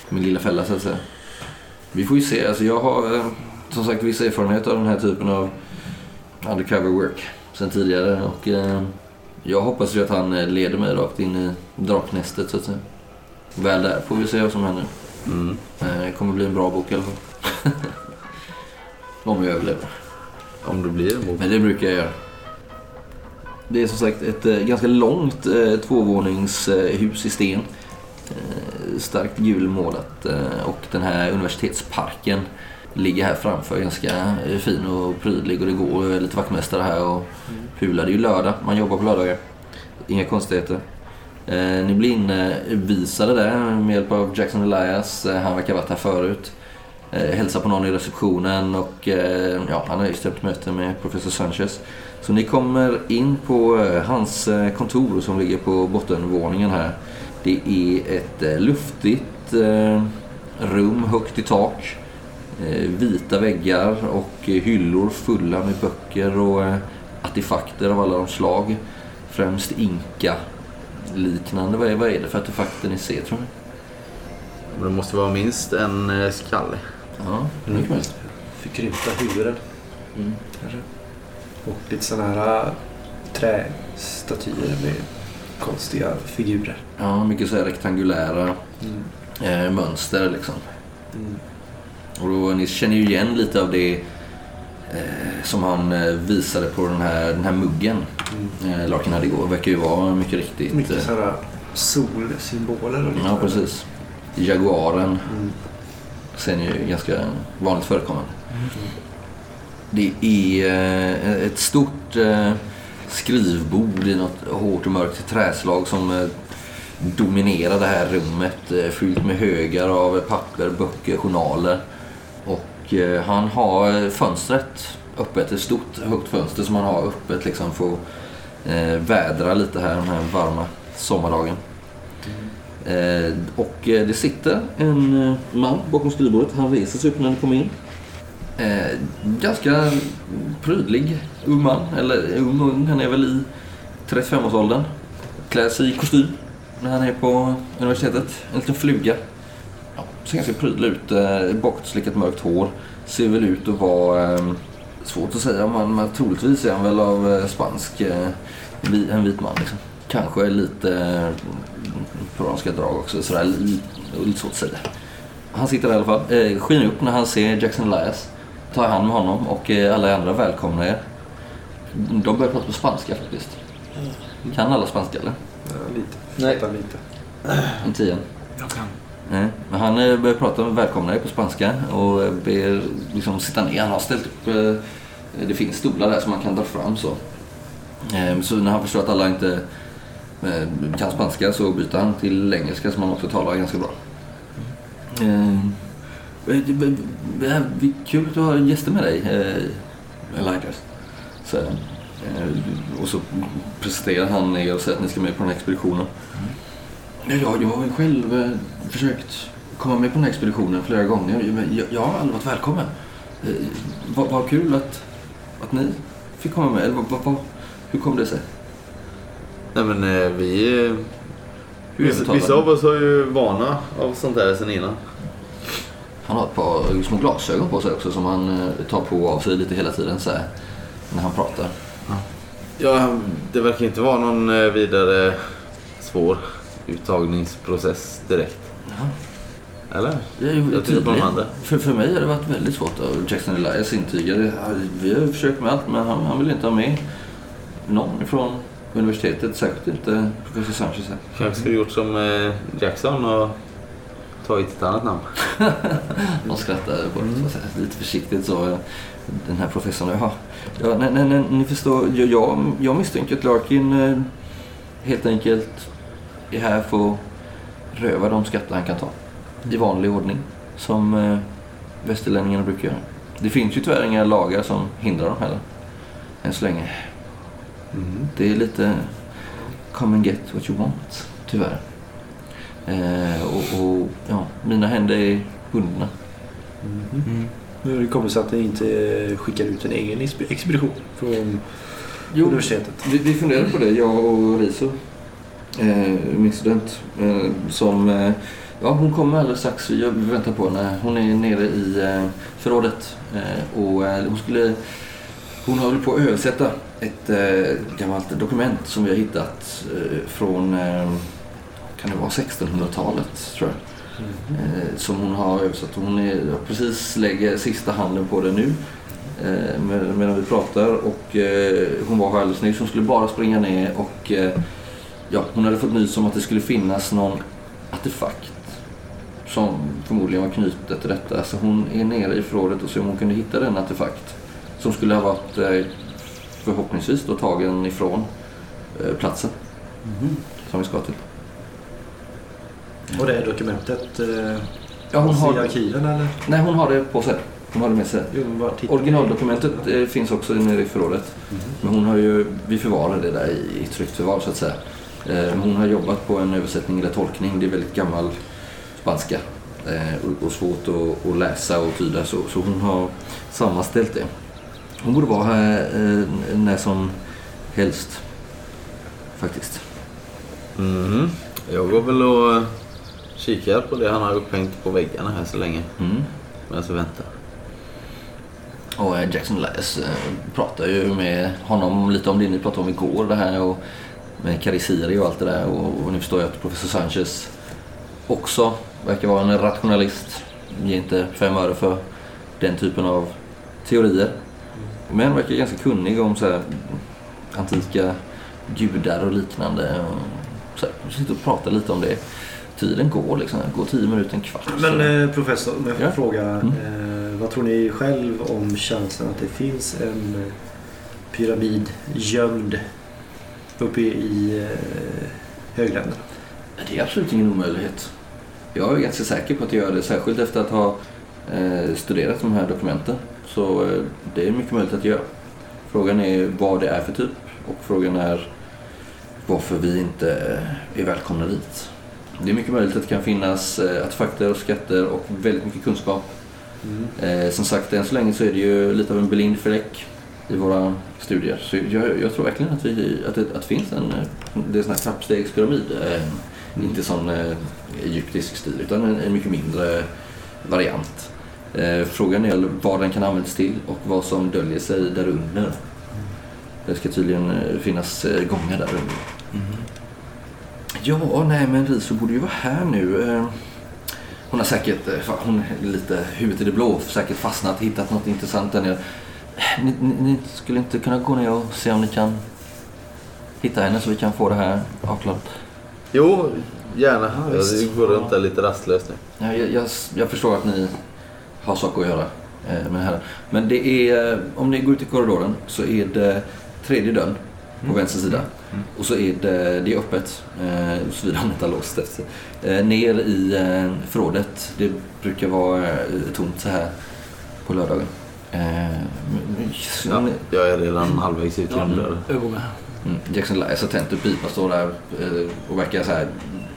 min lilla fälla så att säga. Vi får ju se. Alltså jag har eh, som sagt viss erfarenhet av den här typen av undercover work sen tidigare. Och eh, jag hoppas ju att han eh, leder mig rakt in i draknästet så att säga. Väl där får vi se vad som händer. Mm. Det kommer bli en bra bok i alla fall. Om jag överlever. Om det blir en bok. Men det brukar jag göra. Det är som sagt ett ganska långt eh, tvåvåningshus i sten. Eh, starkt gulmålat eh, och den här universitetsparken ligger här framför ganska eh, fin och prydlig och det går lite vaktmästare här och pular. Det är ju lördag, man jobbar på lördagar. Inga konstigheter. Ni blir invisade där med hjälp av Jackson Elias. Han verkar ha varit här förut. Hälsar på någon i receptionen och ja, han har just ett möte med professor Sanchez. Så ni kommer in på hans kontor som ligger på bottenvåningen här. Det är ett eh, luftigt eh, rum högt i tak. Eh, vita väggar och hyllor fulla med böcker och artefakter av alla de slag. Främst inka liknande. Vad är, vad är det för artefakter ni ser tror ni? Det måste vara minst en skalle. Ja, mycket möjligt. Förkrympta huvuden. Mm. Kanske. Och lite sådana här trästatyer med konstiga figurer. Ja, mycket så här rektangulära Mm. eh, mönster liksom. Mm. Och då, ni känner ju igen lite av det eh, som han eh, visade på den här, den här muggen Mm. eh, Larkin hade igår. Verkar ju vara mycket riktigt. Mycket eh, sådana solsymboler och lite Ja, precis. Jaguaren Mm. ser ni ju ganska vanligt förekommande. Det är eh, ett stort eh, skrivbord i något hårt och mörkt träslag som eh, dominerar det här rummet. Eh, fyllt med högar av papper, böcker, journaler. Och eh, han har fönstret öppet. Ett stort högt fönster som han har öppet liksom för att vädra lite här den här varma sommardagen. Och det sitter en man bakom skrivbordet. Han reser sig upp när ni kommer in. Ganska prydlig ung man. Eller ung ung, han är väl i 35-årsåldern. Klär sig i kostym när han är på universitetet. En liten fluga. Ja, ser ganska prydlig ut. Eh, bakåtslickat mörkt hår. Ser väl ut att vara... Eh, svårt att säga, men, men troligtvis är han väl av eh, spansk... Eh, vi- en vit man liksom. Kanske lite eh, peruanska drag också. Sådär, li- lite svårt att säga. Han sitter där i alla fall. Eh, skiner upp när han ser Jackson Elias. Tar hand med honom och eh, alla andra välkomnar er. De börjar prata på spanska faktiskt. Kan alla spanska eller? Ja, lite. Nej. Lite. Inte igen. Jag kan. Nej. Men han eh, börjar prata med välkomna er på spanska och eh, ber liksom sitta ner. Han har ställt upp, eh, det finns stolar där som man kan dra fram så. Så när han förstår att alla inte kan spanska så byter han till engelska som han också talar ganska bra. Eh, det- är kul att du har gäster med dig, Elijah. Säger han. Eh, Och så presenterar han er och säger att ni ska med på den här expeditionen. Ja, jag, har ju själv eh, försökt komma med på den här expeditionen flera gånger. Men jag, jag har aldrig varit välkommen. Eh, vad, vad kul att, att ni fick komma med. Eller, vad, vad, hur kom det sig? Nej men vi... Vissa, vissa av oss har ju vana av sånt där sen innan. Han har ett par små glasögon på sig också som han tar på och av sig lite hela tiden så här, när han pratar. Ja, det verkar inte vara någon eh, vidare svår uttagningsprocess direkt. Ja. Eller? Jag andra. För, för mig har det varit väldigt svårt. Jackson Elias intygade. Vi har försökt med allt men han, han vill inte ha med någon från universitetet. Särskilt inte professor Sanchez. Kanske skulle gjort som eh, Jackson och tagit ett annat namn. De skrattar på det, så att säga, lite försiktigt så. Den här professorn, ja. Ja nej, nej, nej, ni förstår. Jag, jag, jag misstänker att Larkin eh, helt enkelt är här för att röva de skatter han kan ta. I vanlig ordning. Som eh, västerlänningarna brukar göra. Det finns ju tyvärr inga lagar som hindrar dem heller. Än så länge. Det är lite come and get what you want, tyvärr. Eh, och, och ja, mina händer är bundna. Hur kommer det sig att ni inte skickar ut en egen exp- expedition från Jo, universitetet? vi, vi funderade på det, jag och Riso, eh, min student, eh, som eh, Ja, hon kommer alldeles strax. Jag väntar på henne. Hon är nere i eh, förrådet. Eh, och eh, hon skulle... Hon håller på att översätta ett gammalt dokument som vi har hittat från... Kan det vara 1600-talet, tror jag. Eh, som hon har översatt. Hon är, precis lägger sista handen på det nu. Eh, med- medan vi pratar. Och eh, hon var här alldeles nyss. Hon skulle bara springa ner och... Eh, ja, hon hade fått nys om att det skulle finnas någon artefakt som förmodligen var knutet till detta. Så hon är nere i förrådet och ser om hon kunde hitta den artefakt som skulle ha varit eh, förhoppningsvis då tagen ifrån eh, platsen som vi ska till. Och det är dokumentet eh, Ja, hon i har, arkiven eller? nej, hon har det på sig. Hon har det med sig. Originaldokumentet eh, finns också nere i förrådet. Men hon har ju, vi förvarar det där i, i tryckt förvar så att säga. Eh, hon har jobbat på en översättning eller tolkning. Det är väldigt gammal spanska. Eh, och, och svårt att, att läsa och tyda. Så, så hon har sammanställt det. Hon borde vara här eh, när som helst. Faktiskt. Mhm. Jag går väl och eh, kikar på det han har upphängt på väggarna här så länge. Mm. Medan jag väntar. Och eh, Jackson Elias eh, pratar ju med honom lite om det ni pratade om igår. Det här och med Karisiri och allt det där. Och, och nu förstår jag att professor Sanchez också verkar vara en rationalist. Ger inte fem öre för den typen av teorier. Men verkar ganska kunnig om så här, antika gudar och liknande. Och så här, sitter och pratar lite om det. Tiden går liksom. Det går tio minuter, en kvart. Men eh, professor, om jag får Ja. fråga. Mm. Eh, vad tror ni själv om chansen att det finns en eh, pyramid gömd uppe i, eh, högländerna? Det är absolut ingen omöjlighet. Jag är ganska säker på att jag gör det, särskilt efter att ha eh, studerat de här dokumenten. Så eh, det är mycket möjligt att jag gör. Frågan är vad det är för typ och frågan är varför vi inte är välkomna dit. Det är mycket möjligt att det kan finnas eh, artefakter och skatter och väldigt mycket kunskap. Eh, som sagt, än så länge så är det ju lite av en blind fläck i våra studier. Så jag, jag tror verkligen att, vi, att, det, att det finns en, det är en sån här trappstegspyramid. Eh, Inte sån eh, egyptisk stil utan en, en mycket mindre variant. Eh, frågan är vad den kan användas till och vad som döljer sig där under. Det ska tydligen finnas gångar där under. Ja, nej men Riso borde ju vara här nu. Eh, Hon har säkert, eh, hon är lite huvudet i det blå, säkert fastnat, hittat något intressant där nere. Ni, ni, ni skulle inte kunna gå ner och se om ni kan hitta henne så vi kan få det här avklarat? Jo, gärna. Ja, visst. jag går runt där lite rastlöst nu. Ja, jag, jag, jag förstår att ni har saker att göra eh, med det här. Men det är, om ni går ut i korridoren så är det tredje dörren på vänster sida. Och så är det, det är öppet, eh, såvida han inte har låst efter. Eh, ner i eh, förrådet. Det brukar vara eh, tomt så här på lördagen. Eh, Ja, jag är redan halvvägs ut genom dörren. Mm. Jackson Elias har tänt upp pipa, står där eh, och verkar så här,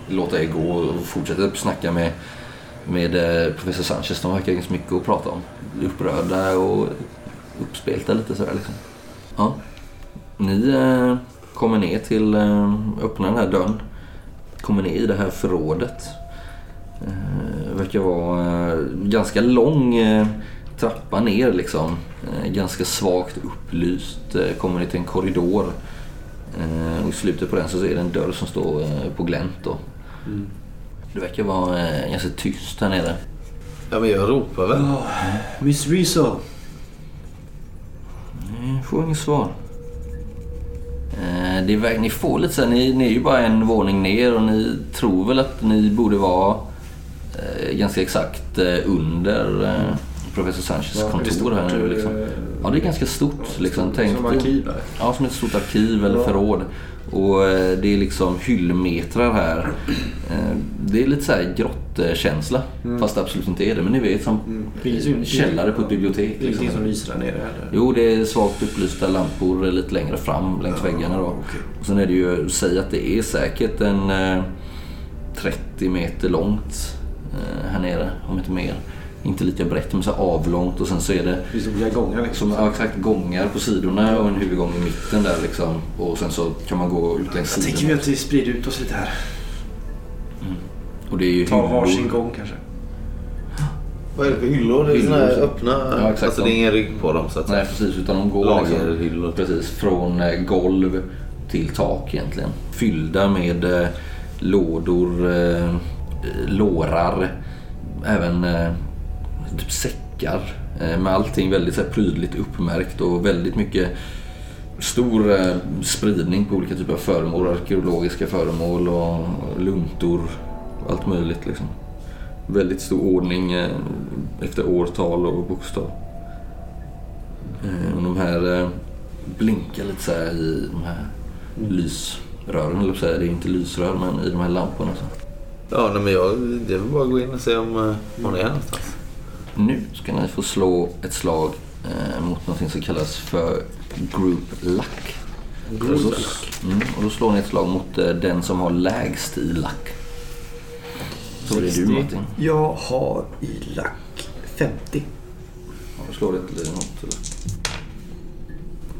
låta er gå och fortsätter snacka med, med eh, professor Sanchez. De verkar ganska mycket att prata om. Upprörda och uppspelta lite sådär liksom. Ja. Ni eh, kommer ner till, eh, öppnar den här dörren. Kommer ner i det här förrådet. Eh, verkar vara eh, ganska lång eh, trappa ner liksom. Eh, ganska svagt upplyst. Eh, kommer ni till en korridor. Eh, och i slutet på den så är det en dörr som står eh, på glänt då. Det verkar vara eh, ganska tyst här nere. Ja, men jag ropar väl. Miss Riso. Ni får inget svar. Eh, det är, ni får lite så ni, ni är ju bara en våning ner och ni tror väl att ni borde vara eh, ganska exakt eh, under eh, professor Sanchez Ja, kontor här nu. Liksom. eh, Ja, det är ganska stort. Liksom. Tänk Som dig- arkiv där. Ja, som ett stort arkiv eller Ja. förråd. Och eh, det är liksom hyllmetrar här. Eh, det är lite så här grottkänsla. Fast det absolut inte är det. Men ni vet som Mm. Källare på ett bibliotek. Det är Liksom. som lyser där nere heller. Jo, det är svagt upplysta lampor lite längre fram längs väggarna då. Och sen är det ju, säg att det är säkert en eh, 30 meter långt eh, här nere, om inte mer. Inte lika brett, men så avlångt och sen så är det Det finns olika gångar liksom. som ja, exakt gångar på sidorna och en huvudgång i mitten där liksom. Och sen så kan man gå ut längs Jag tänker sidorna. vi att vi sprider ut oss lite här. Och det är ju Ta hyllor. varsin gång kanske. Vad är det för hyllor? Det är såna här Hyllor. öppna. Ja, exakt. Alltså det är ingen rygg på dem så att Nej säga. precis, utan de går liksom, precis från eh, golv till tak egentligen. Fyllda med eh, lådor, eh, lårar, även eh, typ säckar. Eh, med allting väldigt så här, prydligt uppmärkt och väldigt mycket stor eh, spridning på olika typer av föremål. Arkeologiska föremål och luntor. Allt möjligt liksom. Väldigt stor ordning eh, efter årtal och bokstav. Och de här blinkar lite så här i de här lysrören, eller säga. Det är inte lysrör men i de här lamporna. Så. Ja, nej, men jag, det är väl bara att gå in och se om man hon är någonstans. Nu ska ni få slå ett slag eh, mot något som kallas för Group Luck. Group Och då- luck. Mm, och då slår ni ett slag mot eh, den som har lägst i Luck. Så det är du Martin. Jag har i lack 50. Ja, du slår ett eller något. Eller?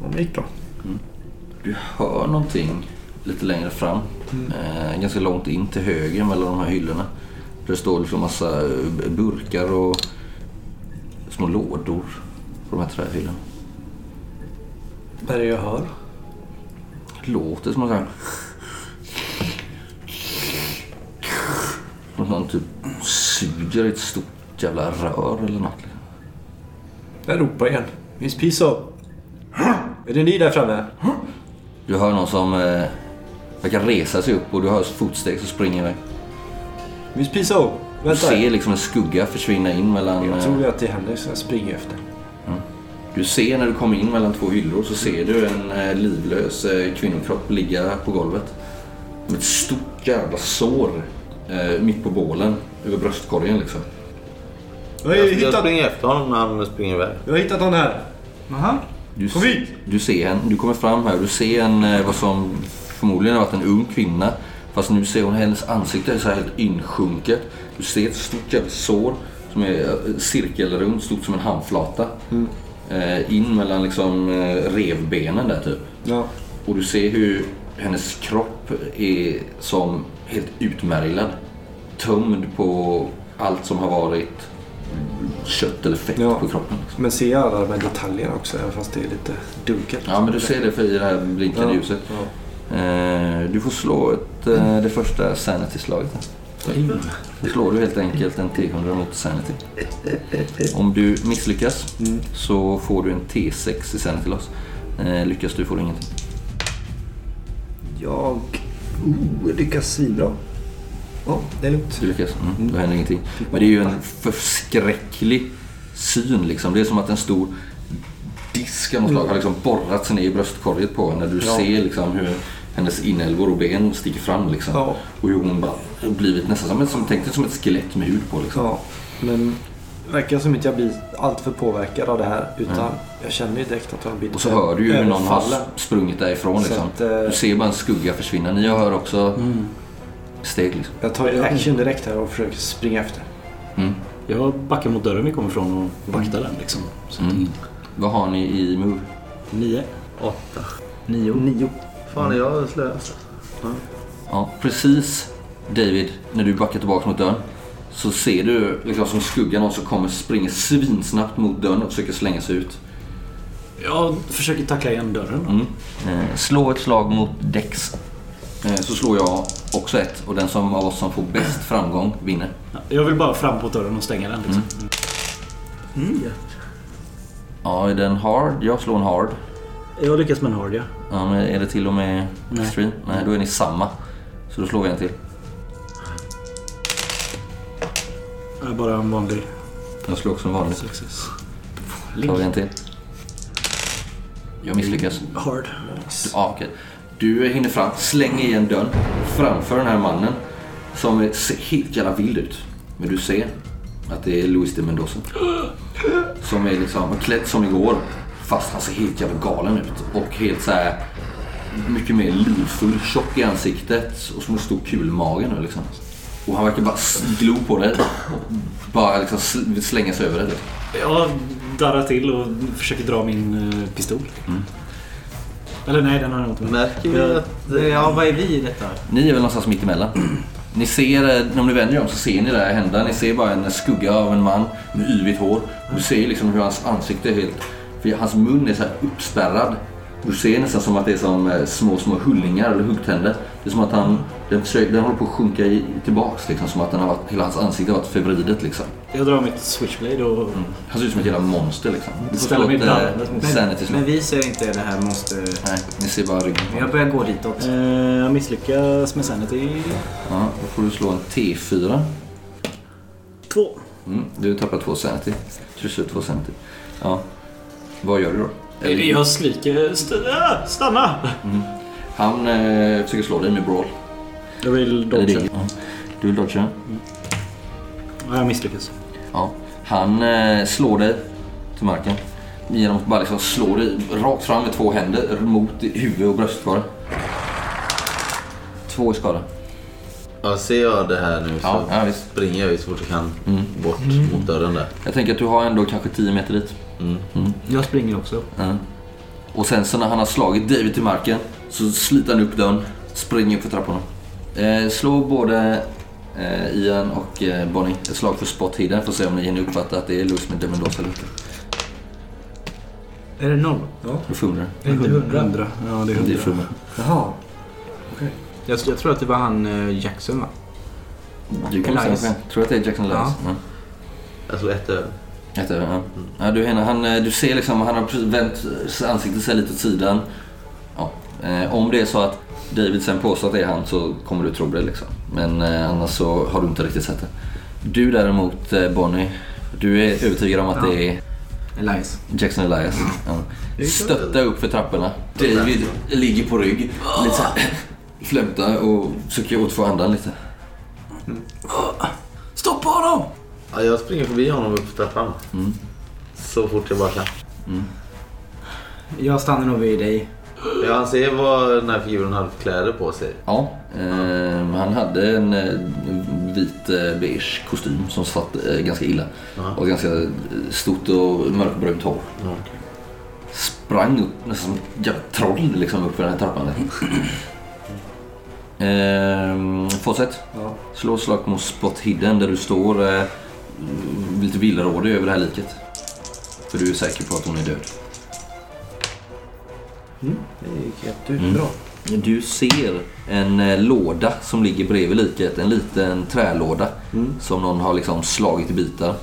Om det gick bra. Du hör någonting lite längre fram. Eh, ganska långt in till höger mellan de här hyllorna. Där det står liksom massa eh, burkar och små lådor på de här trähyllorna. Vad är det jag hör? Det låter som någon sån här... Någon typ suger i ett stort jävla rör eller något. Jag ropar igen. Miss Piso! Är det ni där framme? Du hör någon som eh, verkar resa sig upp och du hör fotsteg som springer iväg. Miss Piso! Du ser liksom en skugga försvinna in mellan... Jag eh, tror att det henne så jag springer efter. Du ser när du kommer in mellan två hyllor så ser du en eh, livlös eh, kvinnokropp ligga på golvet. Med ett stort jävla sår eh, mitt på bålen över bröstkorgen liksom. Jag har Jag, jag hittat, springer efter honom när han springer iväg. jag har hittat någon här. Jaha. Du, Kom hit! du ser henne, du kommer fram här du ser en, eh, vad som förmodligen har varit en ung kvinna. Fast nu ser hon hennes ansikte är så här helt insjunket. Du ser ett stort jävla sår som är eh, cirkelrunt, stort som en handflata. Eh, in mellan liksom eh, revbenen där typ. Ja. Och du ser hur hennes kropp är som helt utmärglad. Tömd på allt som har varit kött eller fett Ja. på kroppen. Men ser jag alla de här detaljerna också även fast det är lite dunkelt? Ja, men du ser det för i det här blinkande Ja. ljuset. Ja. Eh, du får slå ett, eh, det första sanity-slaget. Då slår du helt enkelt en T100 mot sanity. Om du misslyckas Mm. så får du en T6 i sanity loss. Eh, lyckas du får du ingenting. Jag oh, lyckas svinbra. Ja, det är lugnt. Du lyckas. Mm, då händer ingenting. Men det är ju en förskräcklig syn liksom. Det är som att en stor disk av något slag har liksom borrat sig ner i bröstkorget på henne. Du Ja. ser liksom hur hennes inälvor och ben sticker fram liksom. Ja. Och hur hon bara blivit nästan som som, tänk dig som ett skelett med hud på liksom. Ja, men verkar som att jag blir alltför påverkad av det här. Utan jag känner ju direkt att jag har blivit Och så hör du ju hur någon har sprungit därifrån liksom. att, eh, Du ser bara en skugga försvinna. Ni hör också Mm. steg liksom. Jag tar ju action direkt här och försöker springa efter. Mm. Jag backar mot dörren vi kommer ifrån och vaktar den liksom. Mm. Vad har ni i move? Nio. Åtta. Nio. Nio. Fan, är jag slös? Ja, precis David, när du backar tillbaka mot dörren så ser du liksom som skuggan någon som kommer springer svinsnabbt mot dörren och försöker slänga sig ut. Jag försöker tackla igen dörren. Mm. Eh, slå ett slag mot Dex. Eh, så slår jag också ett och den som av oss som får bäst framgång vinner. Ja, Jag vill bara fram på dörren och stänga den. Liksom. Nio. Ja, är den hard? Jag slår en hard. Jag lyckas med en hard ja. Ja, men är det till och med Nej. extreme? Nej, då är ni samma. Så då slår vi en till. Jag är bara en vanlig Jag slår också en vanlig. success. Tar vi en till. Jag misslyckas. Hard. Ja, okej. Du hinner fram, slänger igen dörren framför den här mannen som är- ser helt jävla vild ut. Men du ser att det är Luis de Mendoza. Som är liksom klädd som igår fast han ser helt jävla galen ut. Och helt så här mycket mer livfull, tjock i ansiktet och som en stor kulmage nu liksom. Och han verkar bara glo på dig. Och bara liksom sl- slänga sig över dig. Liksom. Jag darrar till och försöker dra min eh, pistol. Eller nej, den har jag inte. Märker vi att... Ja, vad är vi i detta? Ni är väl någonstans mitt emellan? Ni ser, eh, när ni vänder er om så ser ni det här hända. Ni ser bara en skugga av en man med yvigt hår. Och du ser liksom hur hans ansikte är helt... För hans mun är så här uppspärrad. Du ser nästan som att det är som eh, små, små hullingar eller huggtänder. Det är som att han... Den, försöker, den håller på att sjunka i, tillbaks liksom. Som att den har varit, hela hans ansikte har varit förvridet liksom. Jag drar mitt switchblade och... Han ser ut som ett jävla monster liksom. Du får Ställer slå ett, slå. Men vi ser inte det här måste... Nej, ni ser bara ryggen. Men jag börjar gå ditåt. Eh, jag misslyckas med sanity. Ja, då får du slå en T4. Två. Mm, du tappar två sanity. Så du slår två sanity. Ja. Vad gör du då? Eller- Jag skriker st- äh, stanna! Han eh, försöker slå dig med brawl. Jag vill Eller dodga. dig. Ja. Du vill dodga? Ja, jag misslyckas. Ja. Han eh, slår dig till marken. Genom att bara liksom slå dig rakt fram med två händer mot huvud och bröstkorg. Två i skada. Ja, ser jag det här nu så Ja, ja, visst. springer jag ju så fort jag kan Mm. bort mot dörren där. Jag tänker att du har ändå kanske 10 meter dit. Mm. Jag springer också. Ja. Och sen så när han har slagit David till marken så sliter han upp dörren, springer upp för trapporna. Eh, slå både eh, Ian och eh, Bonnie ett slag för spot hidden för att se om ni hinner uppfatta att det är Louis med Demendosa eller inte. Är det noll? Då fumlar Är det inte hundra? Hundra. Ja, det är det. Det är hundra. fumlar. Jaha. Jag, jag tror att det var han eh, Jackson va? Du kan säga Tror du att det är Jackson Elias? Ja. Ja. Jag slår ett över. Jätte, ja. Ja, du, han, eh, du ser liksom, han har vänt ansiktet sig lite åt sidan. Ja. Eh, om det är så att David sen påstår att det är han så kommer du tro det liksom. Men eh, annars så har du inte riktigt sett det. Du däremot eh, Bonnie, du är övertygad om att Ja. det är Elias. Jackson Elias. Ja. Stötta upp för trapporna. David ligger på rygg. Lite såhär flämta och försöker återfå andan lite. Stoppa honom! Ja, jag springer förbi honom upp för trappan. Mm. Så fort jag bara kan. Jag stannar nog vid dig. Jag anser vad den här figuren hade för kläder på sig. Ja, eh, han hade en eh, vit eh, beige kostym som satt eh, ganska illa. Ja. Och ganska eh, stort och mörkbrunt hår. Ja, okej. Sprang upp nästan som ett jävla troll liksom upp för den här trappan. eh, Fawcett, Ja. slå slag mot spot hidden där du står eh, lite villrådig över det här liket. För du är säker på att hon är död. Det gick jättebra. Mm. Du ser en eh, låda som ligger bredvid liket. En liten trälåda Mm. som någon har liksom slagit i bitar.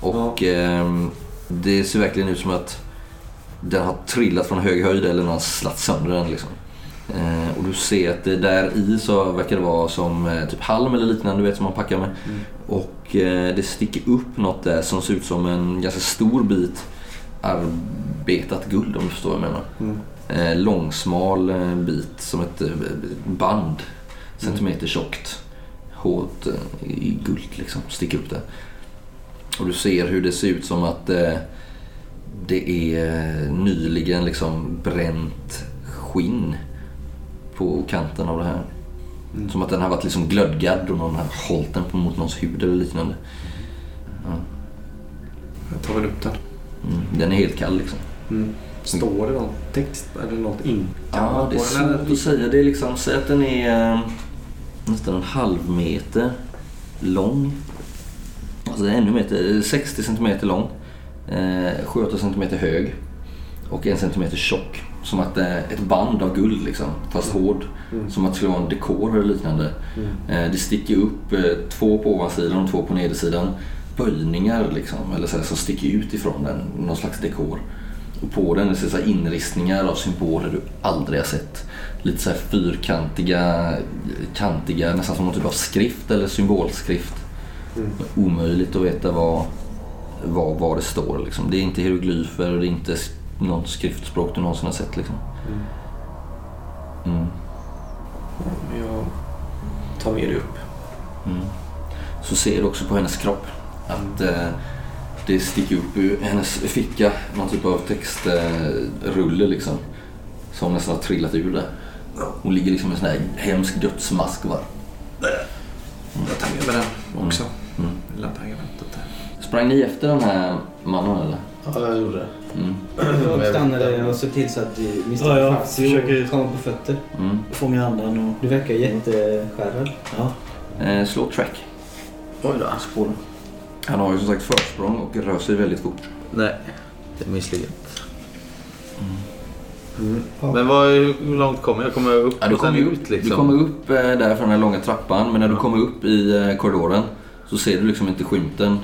Och ehm, det ser verkligen ut som att den har trillat från hög höjd eller någon har slagit sönder den. Liksom. Eh, och du ser att det där i så verkar det vara som eh, typ halm eller liknande du vet som man packar med. Och eh, det sticker upp något där som ser ut som en ganska stor bit arbetat guld om du förstår vad jag menar. Mm. Långsmal bit som ett band. Centimeter tjockt. Hårt i guld liksom. Sticker upp där. Och du ser hur det ser ut som att det är nyligen liksom bränt skinn på kanten av det här. Som att den har varit liksom glödgad och någon har hållit den mot någons hud eller liknande. Jag tar väl upp den. Mm. Den är helt kall liksom. Mm. Står det någon text eller något in? Ja, det är eller? svårt att säga. Det är liksom, säg att den är eh, nästan en halv meter lång. Alltså ännu meter, 60 centimeter lång. Eh, 7-8 centimeter hög. Och en centimeter tjock. Som att det är ett band av guld liksom. Fast hård. Som att det skulle vara en dekor eller liknande. Eh, det sticker upp eh, två på ovansidan och två på nedersidan. Böjningar liksom. Eller så här, som sticker ut ifrån den. Någon slags dekor. Och på den är det så inristningar av symboler du aldrig har sett. Lite så här fyrkantiga, kantiga, nästan som någon typ av skrift eller symbolskrift. Omöjligt att veta vad, vad, vad det står. Liksom. Det är inte hieroglyfer och det är inte något skriftspråk du någonsin har sett. Liksom. Mm. Jag tar med det upp. Mm. Så ser du också på hennes kropp att eh, det sticker upp ur hennes ficka någon typ av textrulle eh, liksom. Som nästan har trillat ur där. Hon ligger liksom i en sån här hemsk dödsmask bara. Jag tar med mig den också. Mm. Lilla pergamentet där. Sprang ni efter den här mannen eller? Ja, jag gjorde det. Mm. Jag stannade och såg till så att Mr. Ja, jag Fazio försöker- kommer på fötter. Mm. Fånga andan och... Du verkar jätteskärrad. Ja. Eh, slå track. Oj då. Spåren. Han har ju som sagt försprång och rör sig väldigt fort. Nej, det är misslyckat. Men vad, hur långt kommer jag? Kommer jag upp Ja, du, och kommer ut liksom? du kommer upp eh, där från den långa trappan men när du kommer upp i eh, korridoren så ser du liksom inte skymten.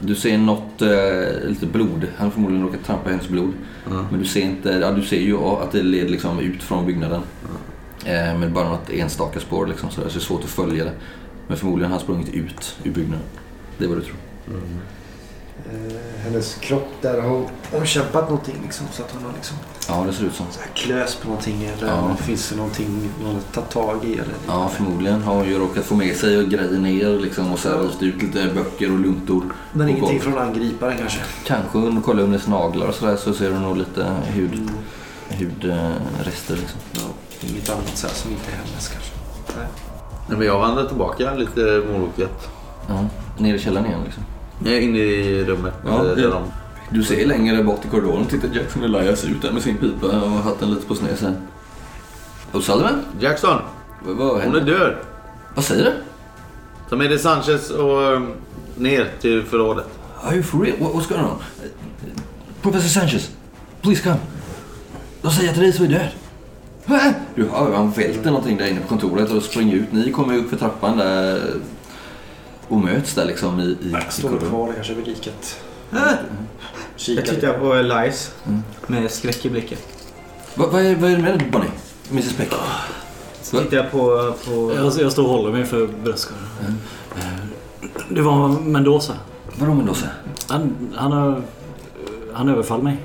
Du ser något, eh, lite blod. Han har förmodligen råkat trampa i hennes blod. Ja. Men du ser inte, ja du ser ju att det leder liksom ut från byggnaden. Eh, men bara något enstaka spår liksom så, det är svårt att följa det. Men förmodligen har han sprungit ut ur byggnaden. Det är vad du tror. Eh, hennes kropp där har hon kämpat någonting liksom så att hon har liksom Ja, det ser ut som. så här klös på någonting eller Ja. finns det någonting någon har tagit tag i eller Ja, förmodligen har hon ju råkat få med sig och grejer ner liksom och så här rivit ut lite böcker och luntor. Men Och ingenting golv. från angriparen kanske? Kanske om du kollar under hennes naglar och sådär så ser du nog lite hud, hudrester liksom. Ja, inget annat så här som inte är hennes kanske. Nej, men jag vandrar tillbaka lite moroket. Ja, ner i källaren igen liksom. Jag är inne i rummet. Ja, eh, där ja. de... Du ser längre bort i korridoren tittar Jackson Elias ut där med sin pipa och hatten lite på sned sen. O'Sullivan? Jackson, Vad, vad hon är händer? död. Vad säger du? Ta med dig Sanchez och eh, ner till förrådet. Are you for real? What, what's going on? Professor Sanchez, please come. De säger att Rizzo är död. Du hör han välter någonting där inne på kontoret och springer ut. Ni kommer upp för trappan där och möts där liksom i, i, i Står kvar kanske vid liket. Jag tittar på Elias Mm. med skräck i blicken. Vad, vad, är, vad är det med dig Bonnie? Mrs Peck? Så tittar jag på... på... Jag, jag står och håller mig för bröstkorgen. Eh, Det var Mendoza. Vadå Mendoza? Han, han har... Han överfall mig.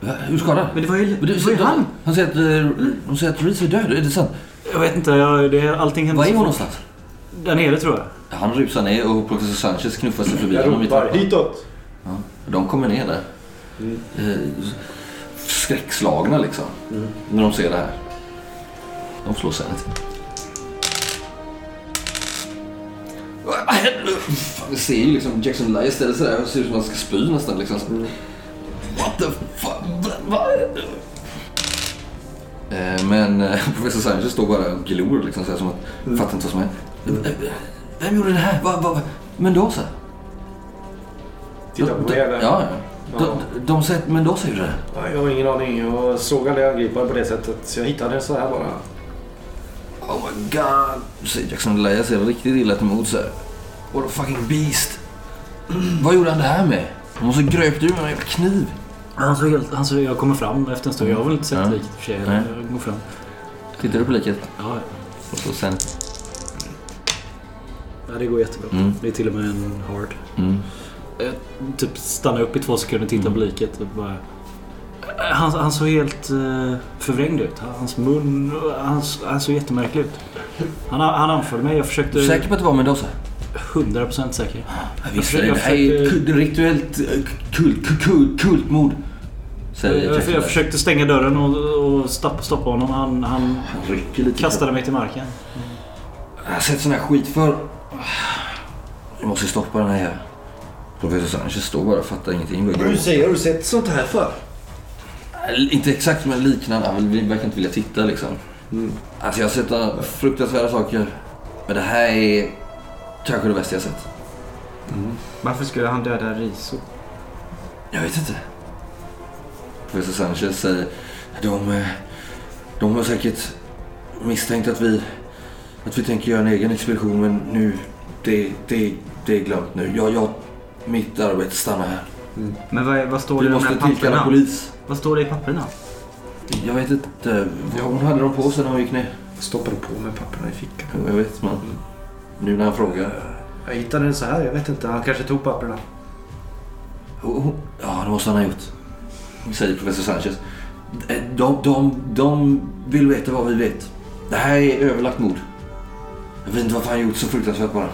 Va? Hur skadad? Men det var ju, det du- var ju han! Han säger att, eh, de säger att Rizzo är död. Är det sant? Jag vet inte, jag, det, är- allting hände Var är hon någonstans? Där nere tror jag. Han rusar ner och professor Sanchez knuffar sig förbi Jag honom i ropar trappan. hitåt! De kommer ner där. Mm. Eh, skräckslagna liksom. När de ser det här. De slår? Fan, Vi ser ju liksom Jackson Elias ställer sig där och ser ut som att han ska spy nästan liksom. What the fuck? Vad? Eh, Men eh, professor Sanchez står bara och glor liksom så här, som att fattar inte vad som händer. Vem gjorde det här? Vad, vad, Mendoza? Titta på mig eller? Ja, ja. De, de säger att Mendoza gjorde det. Ja, Jag har ingen aning. Jag såg aldrig angriparen på det sättet. Så jag hittade så här bara. Oh my god. Säger Jackson Elias ser riktigt illa till mods här. What a fucking beast. Vad gjorde han det här med? Han måste gröpt ur med en jävla kniv. Han såg helt, han såg, jag kommer fram efter en stund. Jag har väl inte sett Ja. liket i och för sig. Jag går fram. Tittar du på liket? Ja, ja. Och så sen... ja, det går jättebra. Mm. Det är till och med en hard. Mm. Jag typ stannar upp i två sekunder, tittar på liket och bara... Han, han såg helt uh, förvrängd ut. Hans mun... Han, han såg jättemärklig ut. Han, han anföll mig. Jag försökte... Du är säker på att det var Mendoza? 100% säker. Jag visste Jag det. Det här är ett rituellt eh, kult, kult, kult, kultmord. Jag, jag, Elias. försökte stänga dörren och, och stoppa, stoppa honom. Han, han Han kastade mig till marken. Jag har sett sån här skit för. Vi måste stoppa den här jäveln. Professor Sanchez står bara och fattar ingenting. Vad du säger, har du sett sånt här för? Äh, Inte exakt men liknande. Han vill- verkar inte vilja titta liksom. Alltså jag har sett några fruktansvärda saker. Men det här är kanske det bästa jag sett. Varför skulle han döda Riso? Jag vet inte. Professor Sanchez säger de, eh, de har säkert misstänkt att vi, att vi tänker göra en egen expedition men nu, det, det, det är glömt nu. Jag, jag, mitt arbete stannar här. Men vad, vad står det Vi i de måste här tillkalla papperna? polis. Vad står det i papperna? Jag vet inte. Hon hade dem på sig när hon gick ner. Stoppade på med papperna i fickan. Jag vet men nu när han frågar. Jag hittade den så här. Jag vet inte. Han kanske tog papperna. Oh, oh, Ja, det måste han ha gjort. Säger professor Sanchez. De, de, de vill veta vad vi vet. Det här är överlagt mord. Jag vet inte varför han gjort så fruktansvärt bara.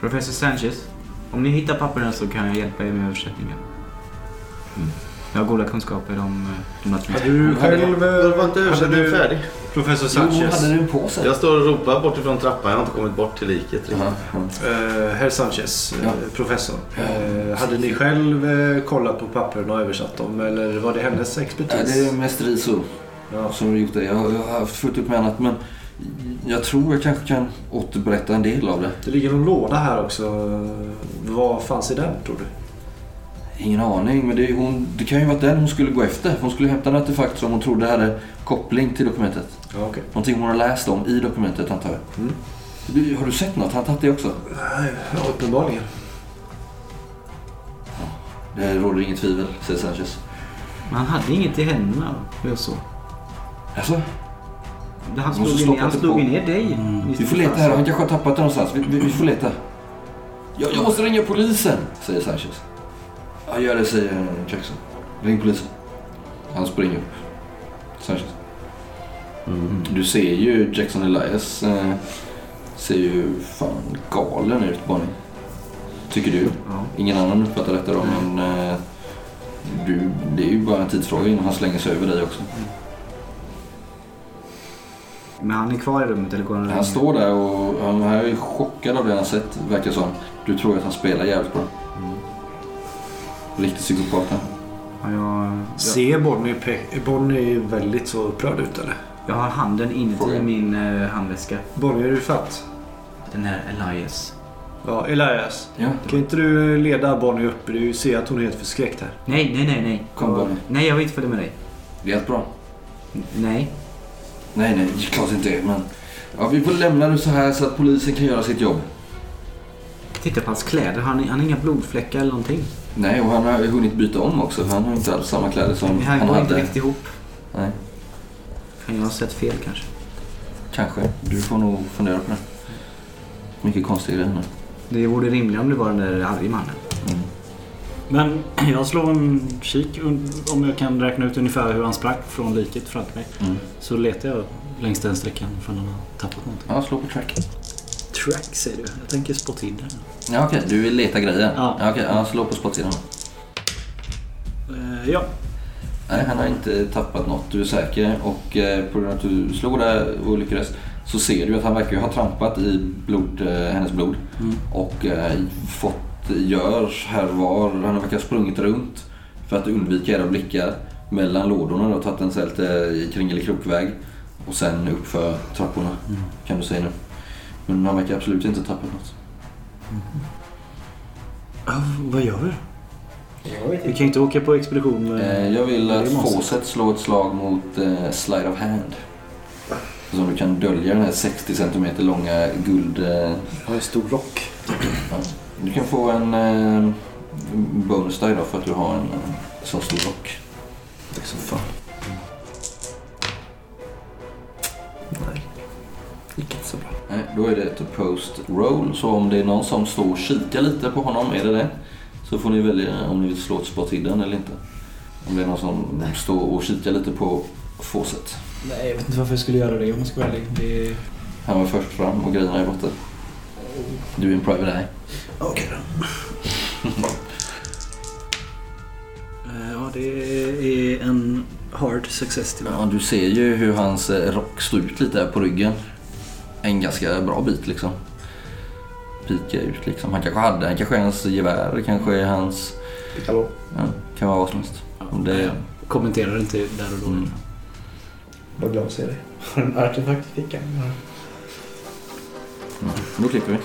Professor Sanchez, om ni hittar papperna så kan jag hjälpa er med översättningen. Jag har goda kunskaper om eh, de Hade latinska. du själv... Var inte översättningen färdig? Professor Jo, Sanchez. hade den på sig. Jag står och ropar bort ifrån trappan. Jag har inte kommit bort till liket riktigt. Eh, Herr Sanchez, eh, Ja. professor. Eh, hade ni själv eh, kollat på papperna och översatt dem? Eller var det hennes expertis? det är mest Riso Ja. som har gjort det. Jag, jag har haft fullt upp med annat men Jag tror jag kanske kan återberätta en del av det. Det ligger någon låda här också. Vad fanns i den tror du? Ingen aning, men det, är hon, det kan ju vara den hon skulle gå efter. Hon skulle hämta en artefakt som hon trodde hade koppling till dokumentet. Ja, okej. Någonting hon har läst om i dokumentet antar jag. Mm. Du, har du sett något? Har han tagit det också? Nej, ja, uppenbarligen. Det råder inget tvivel, säger Sanchez. Men han hade inget i händerna. vad Jag så. Alltså, Han slog, ju ner, han slog ju ner dig. Mm. vi får leta här. Han kanske har tappat det någonstans. Vi, vi, vi får leta. Jag, jag måste ringa polisen, säger Sanchez. Ja, gör det, säger Jackson. Ring polisen. Han springer upp. Sanchez. Mm. Du ser ju Jackson Elias eh, ser ju fan galen ut Bonnie. Tycker du. Ja. Ingen annan uppfattar detta då men eh, du, det är ju bara en tidsfråga innan han slänger sig över dig också. Men han är kvar i rummet eller går han Han står där och han är chockad av det han sett verkar som. Du tror att han spelar jävligt bra. Riktigt psykopat han. Ja, jag, jag, Ser Bonnie, pe- Bonnie väldigt så upprörd ut eller? jag har handen inuti min uh, handväska. Bonnie, är du fatt? Den här Elias. Ja, Elias. Ja, Kan inte du leda Bonnie upp? Du ser att hon är helt förskräckt här. Nej, nej, nej, nej. kom Bonnie. Nej, jag vill inte följa med dig. Det är helt bra. N- Nej. Nej, nej, klart inte men... Ja, vi får lämna det så här så att polisen kan göra sitt jobb. Titta på hans kläder. Han, han har inga blodfläckar eller någonting. Nej, och han har hunnit byta om också. Han har inte alls samma kläder som Det här han går inte hade. riktigt ihop. Nej, Kan jag ha sett fel kanske? kanske. Du får nog fundera på det. Mycket konstiga grejer nu. Det vore rimligare om det var den där arga mannen. Mm. Men jag slår en kik om jag kan räkna ut ungefär hur han sprack från liket framför mig. Mm. Så letar jag längs den sträckan för han har tappat någonting. Ja, slå på track. Track säger du. Jag tänker spot hidden. Ja, okej. Du vill leta grejer? Ja. ja okej. Ja, slå på spotsidan. Eh, ja. Nej, han har inte tappat något. Du är säker. Och eh, på grund av att du slog där och lyckades så ser du att han verkar ha trampat i blod, eh, hennes blod. Mm. Och eh, fått gör här var. Han verkar ha sprungit runt för att undvika era blickar mellan lådorna och tagit en här lite kringelikrokväg. Och sen upp för trapporna kan du säga nu. Men han verkar absolut inte ha tappat något. Ja, vad gör vi? Vi kan inte åka på expedition med... Eh, jag vill att Fawcett slår ett slag mot eh, Slide of Hand. Så om du kan dölja den här 60 cm långa guld... Eh, Jag har en stor rock. Du kan få en eh, bonus die då för att du har en eh, så stor rock. Tack som fan. Nej. Gick inte så bra. Nej, då är det ett post roll. Så om det är någon som står och kikar lite på honom, är det det? Så får ni välja om ni vill slå ett spot hidden eller inte. Om det är någon som står och kikar lite på Fawcett. Nej, jag vet inte varför jag skulle göra det om jag ska vara ärlig. Det är... Han var först fram och grejerna är borta. Du är en private eye. Okej då. Eh, Ja, det är en hard success till Ja, du ser ju hur hans eh, rock står ut lite här på ryggen. En ganska bra bit liksom. Pika ut liksom. Han kanske hade, han kanske är hans gevär, kanske är hans... Ja, kan vara vad som helst. Ja, det- Jag kommenterar inte där och då. Mm. Vad glad att se dig. Har en artefakt i fickan. Mm. Då klipper vi.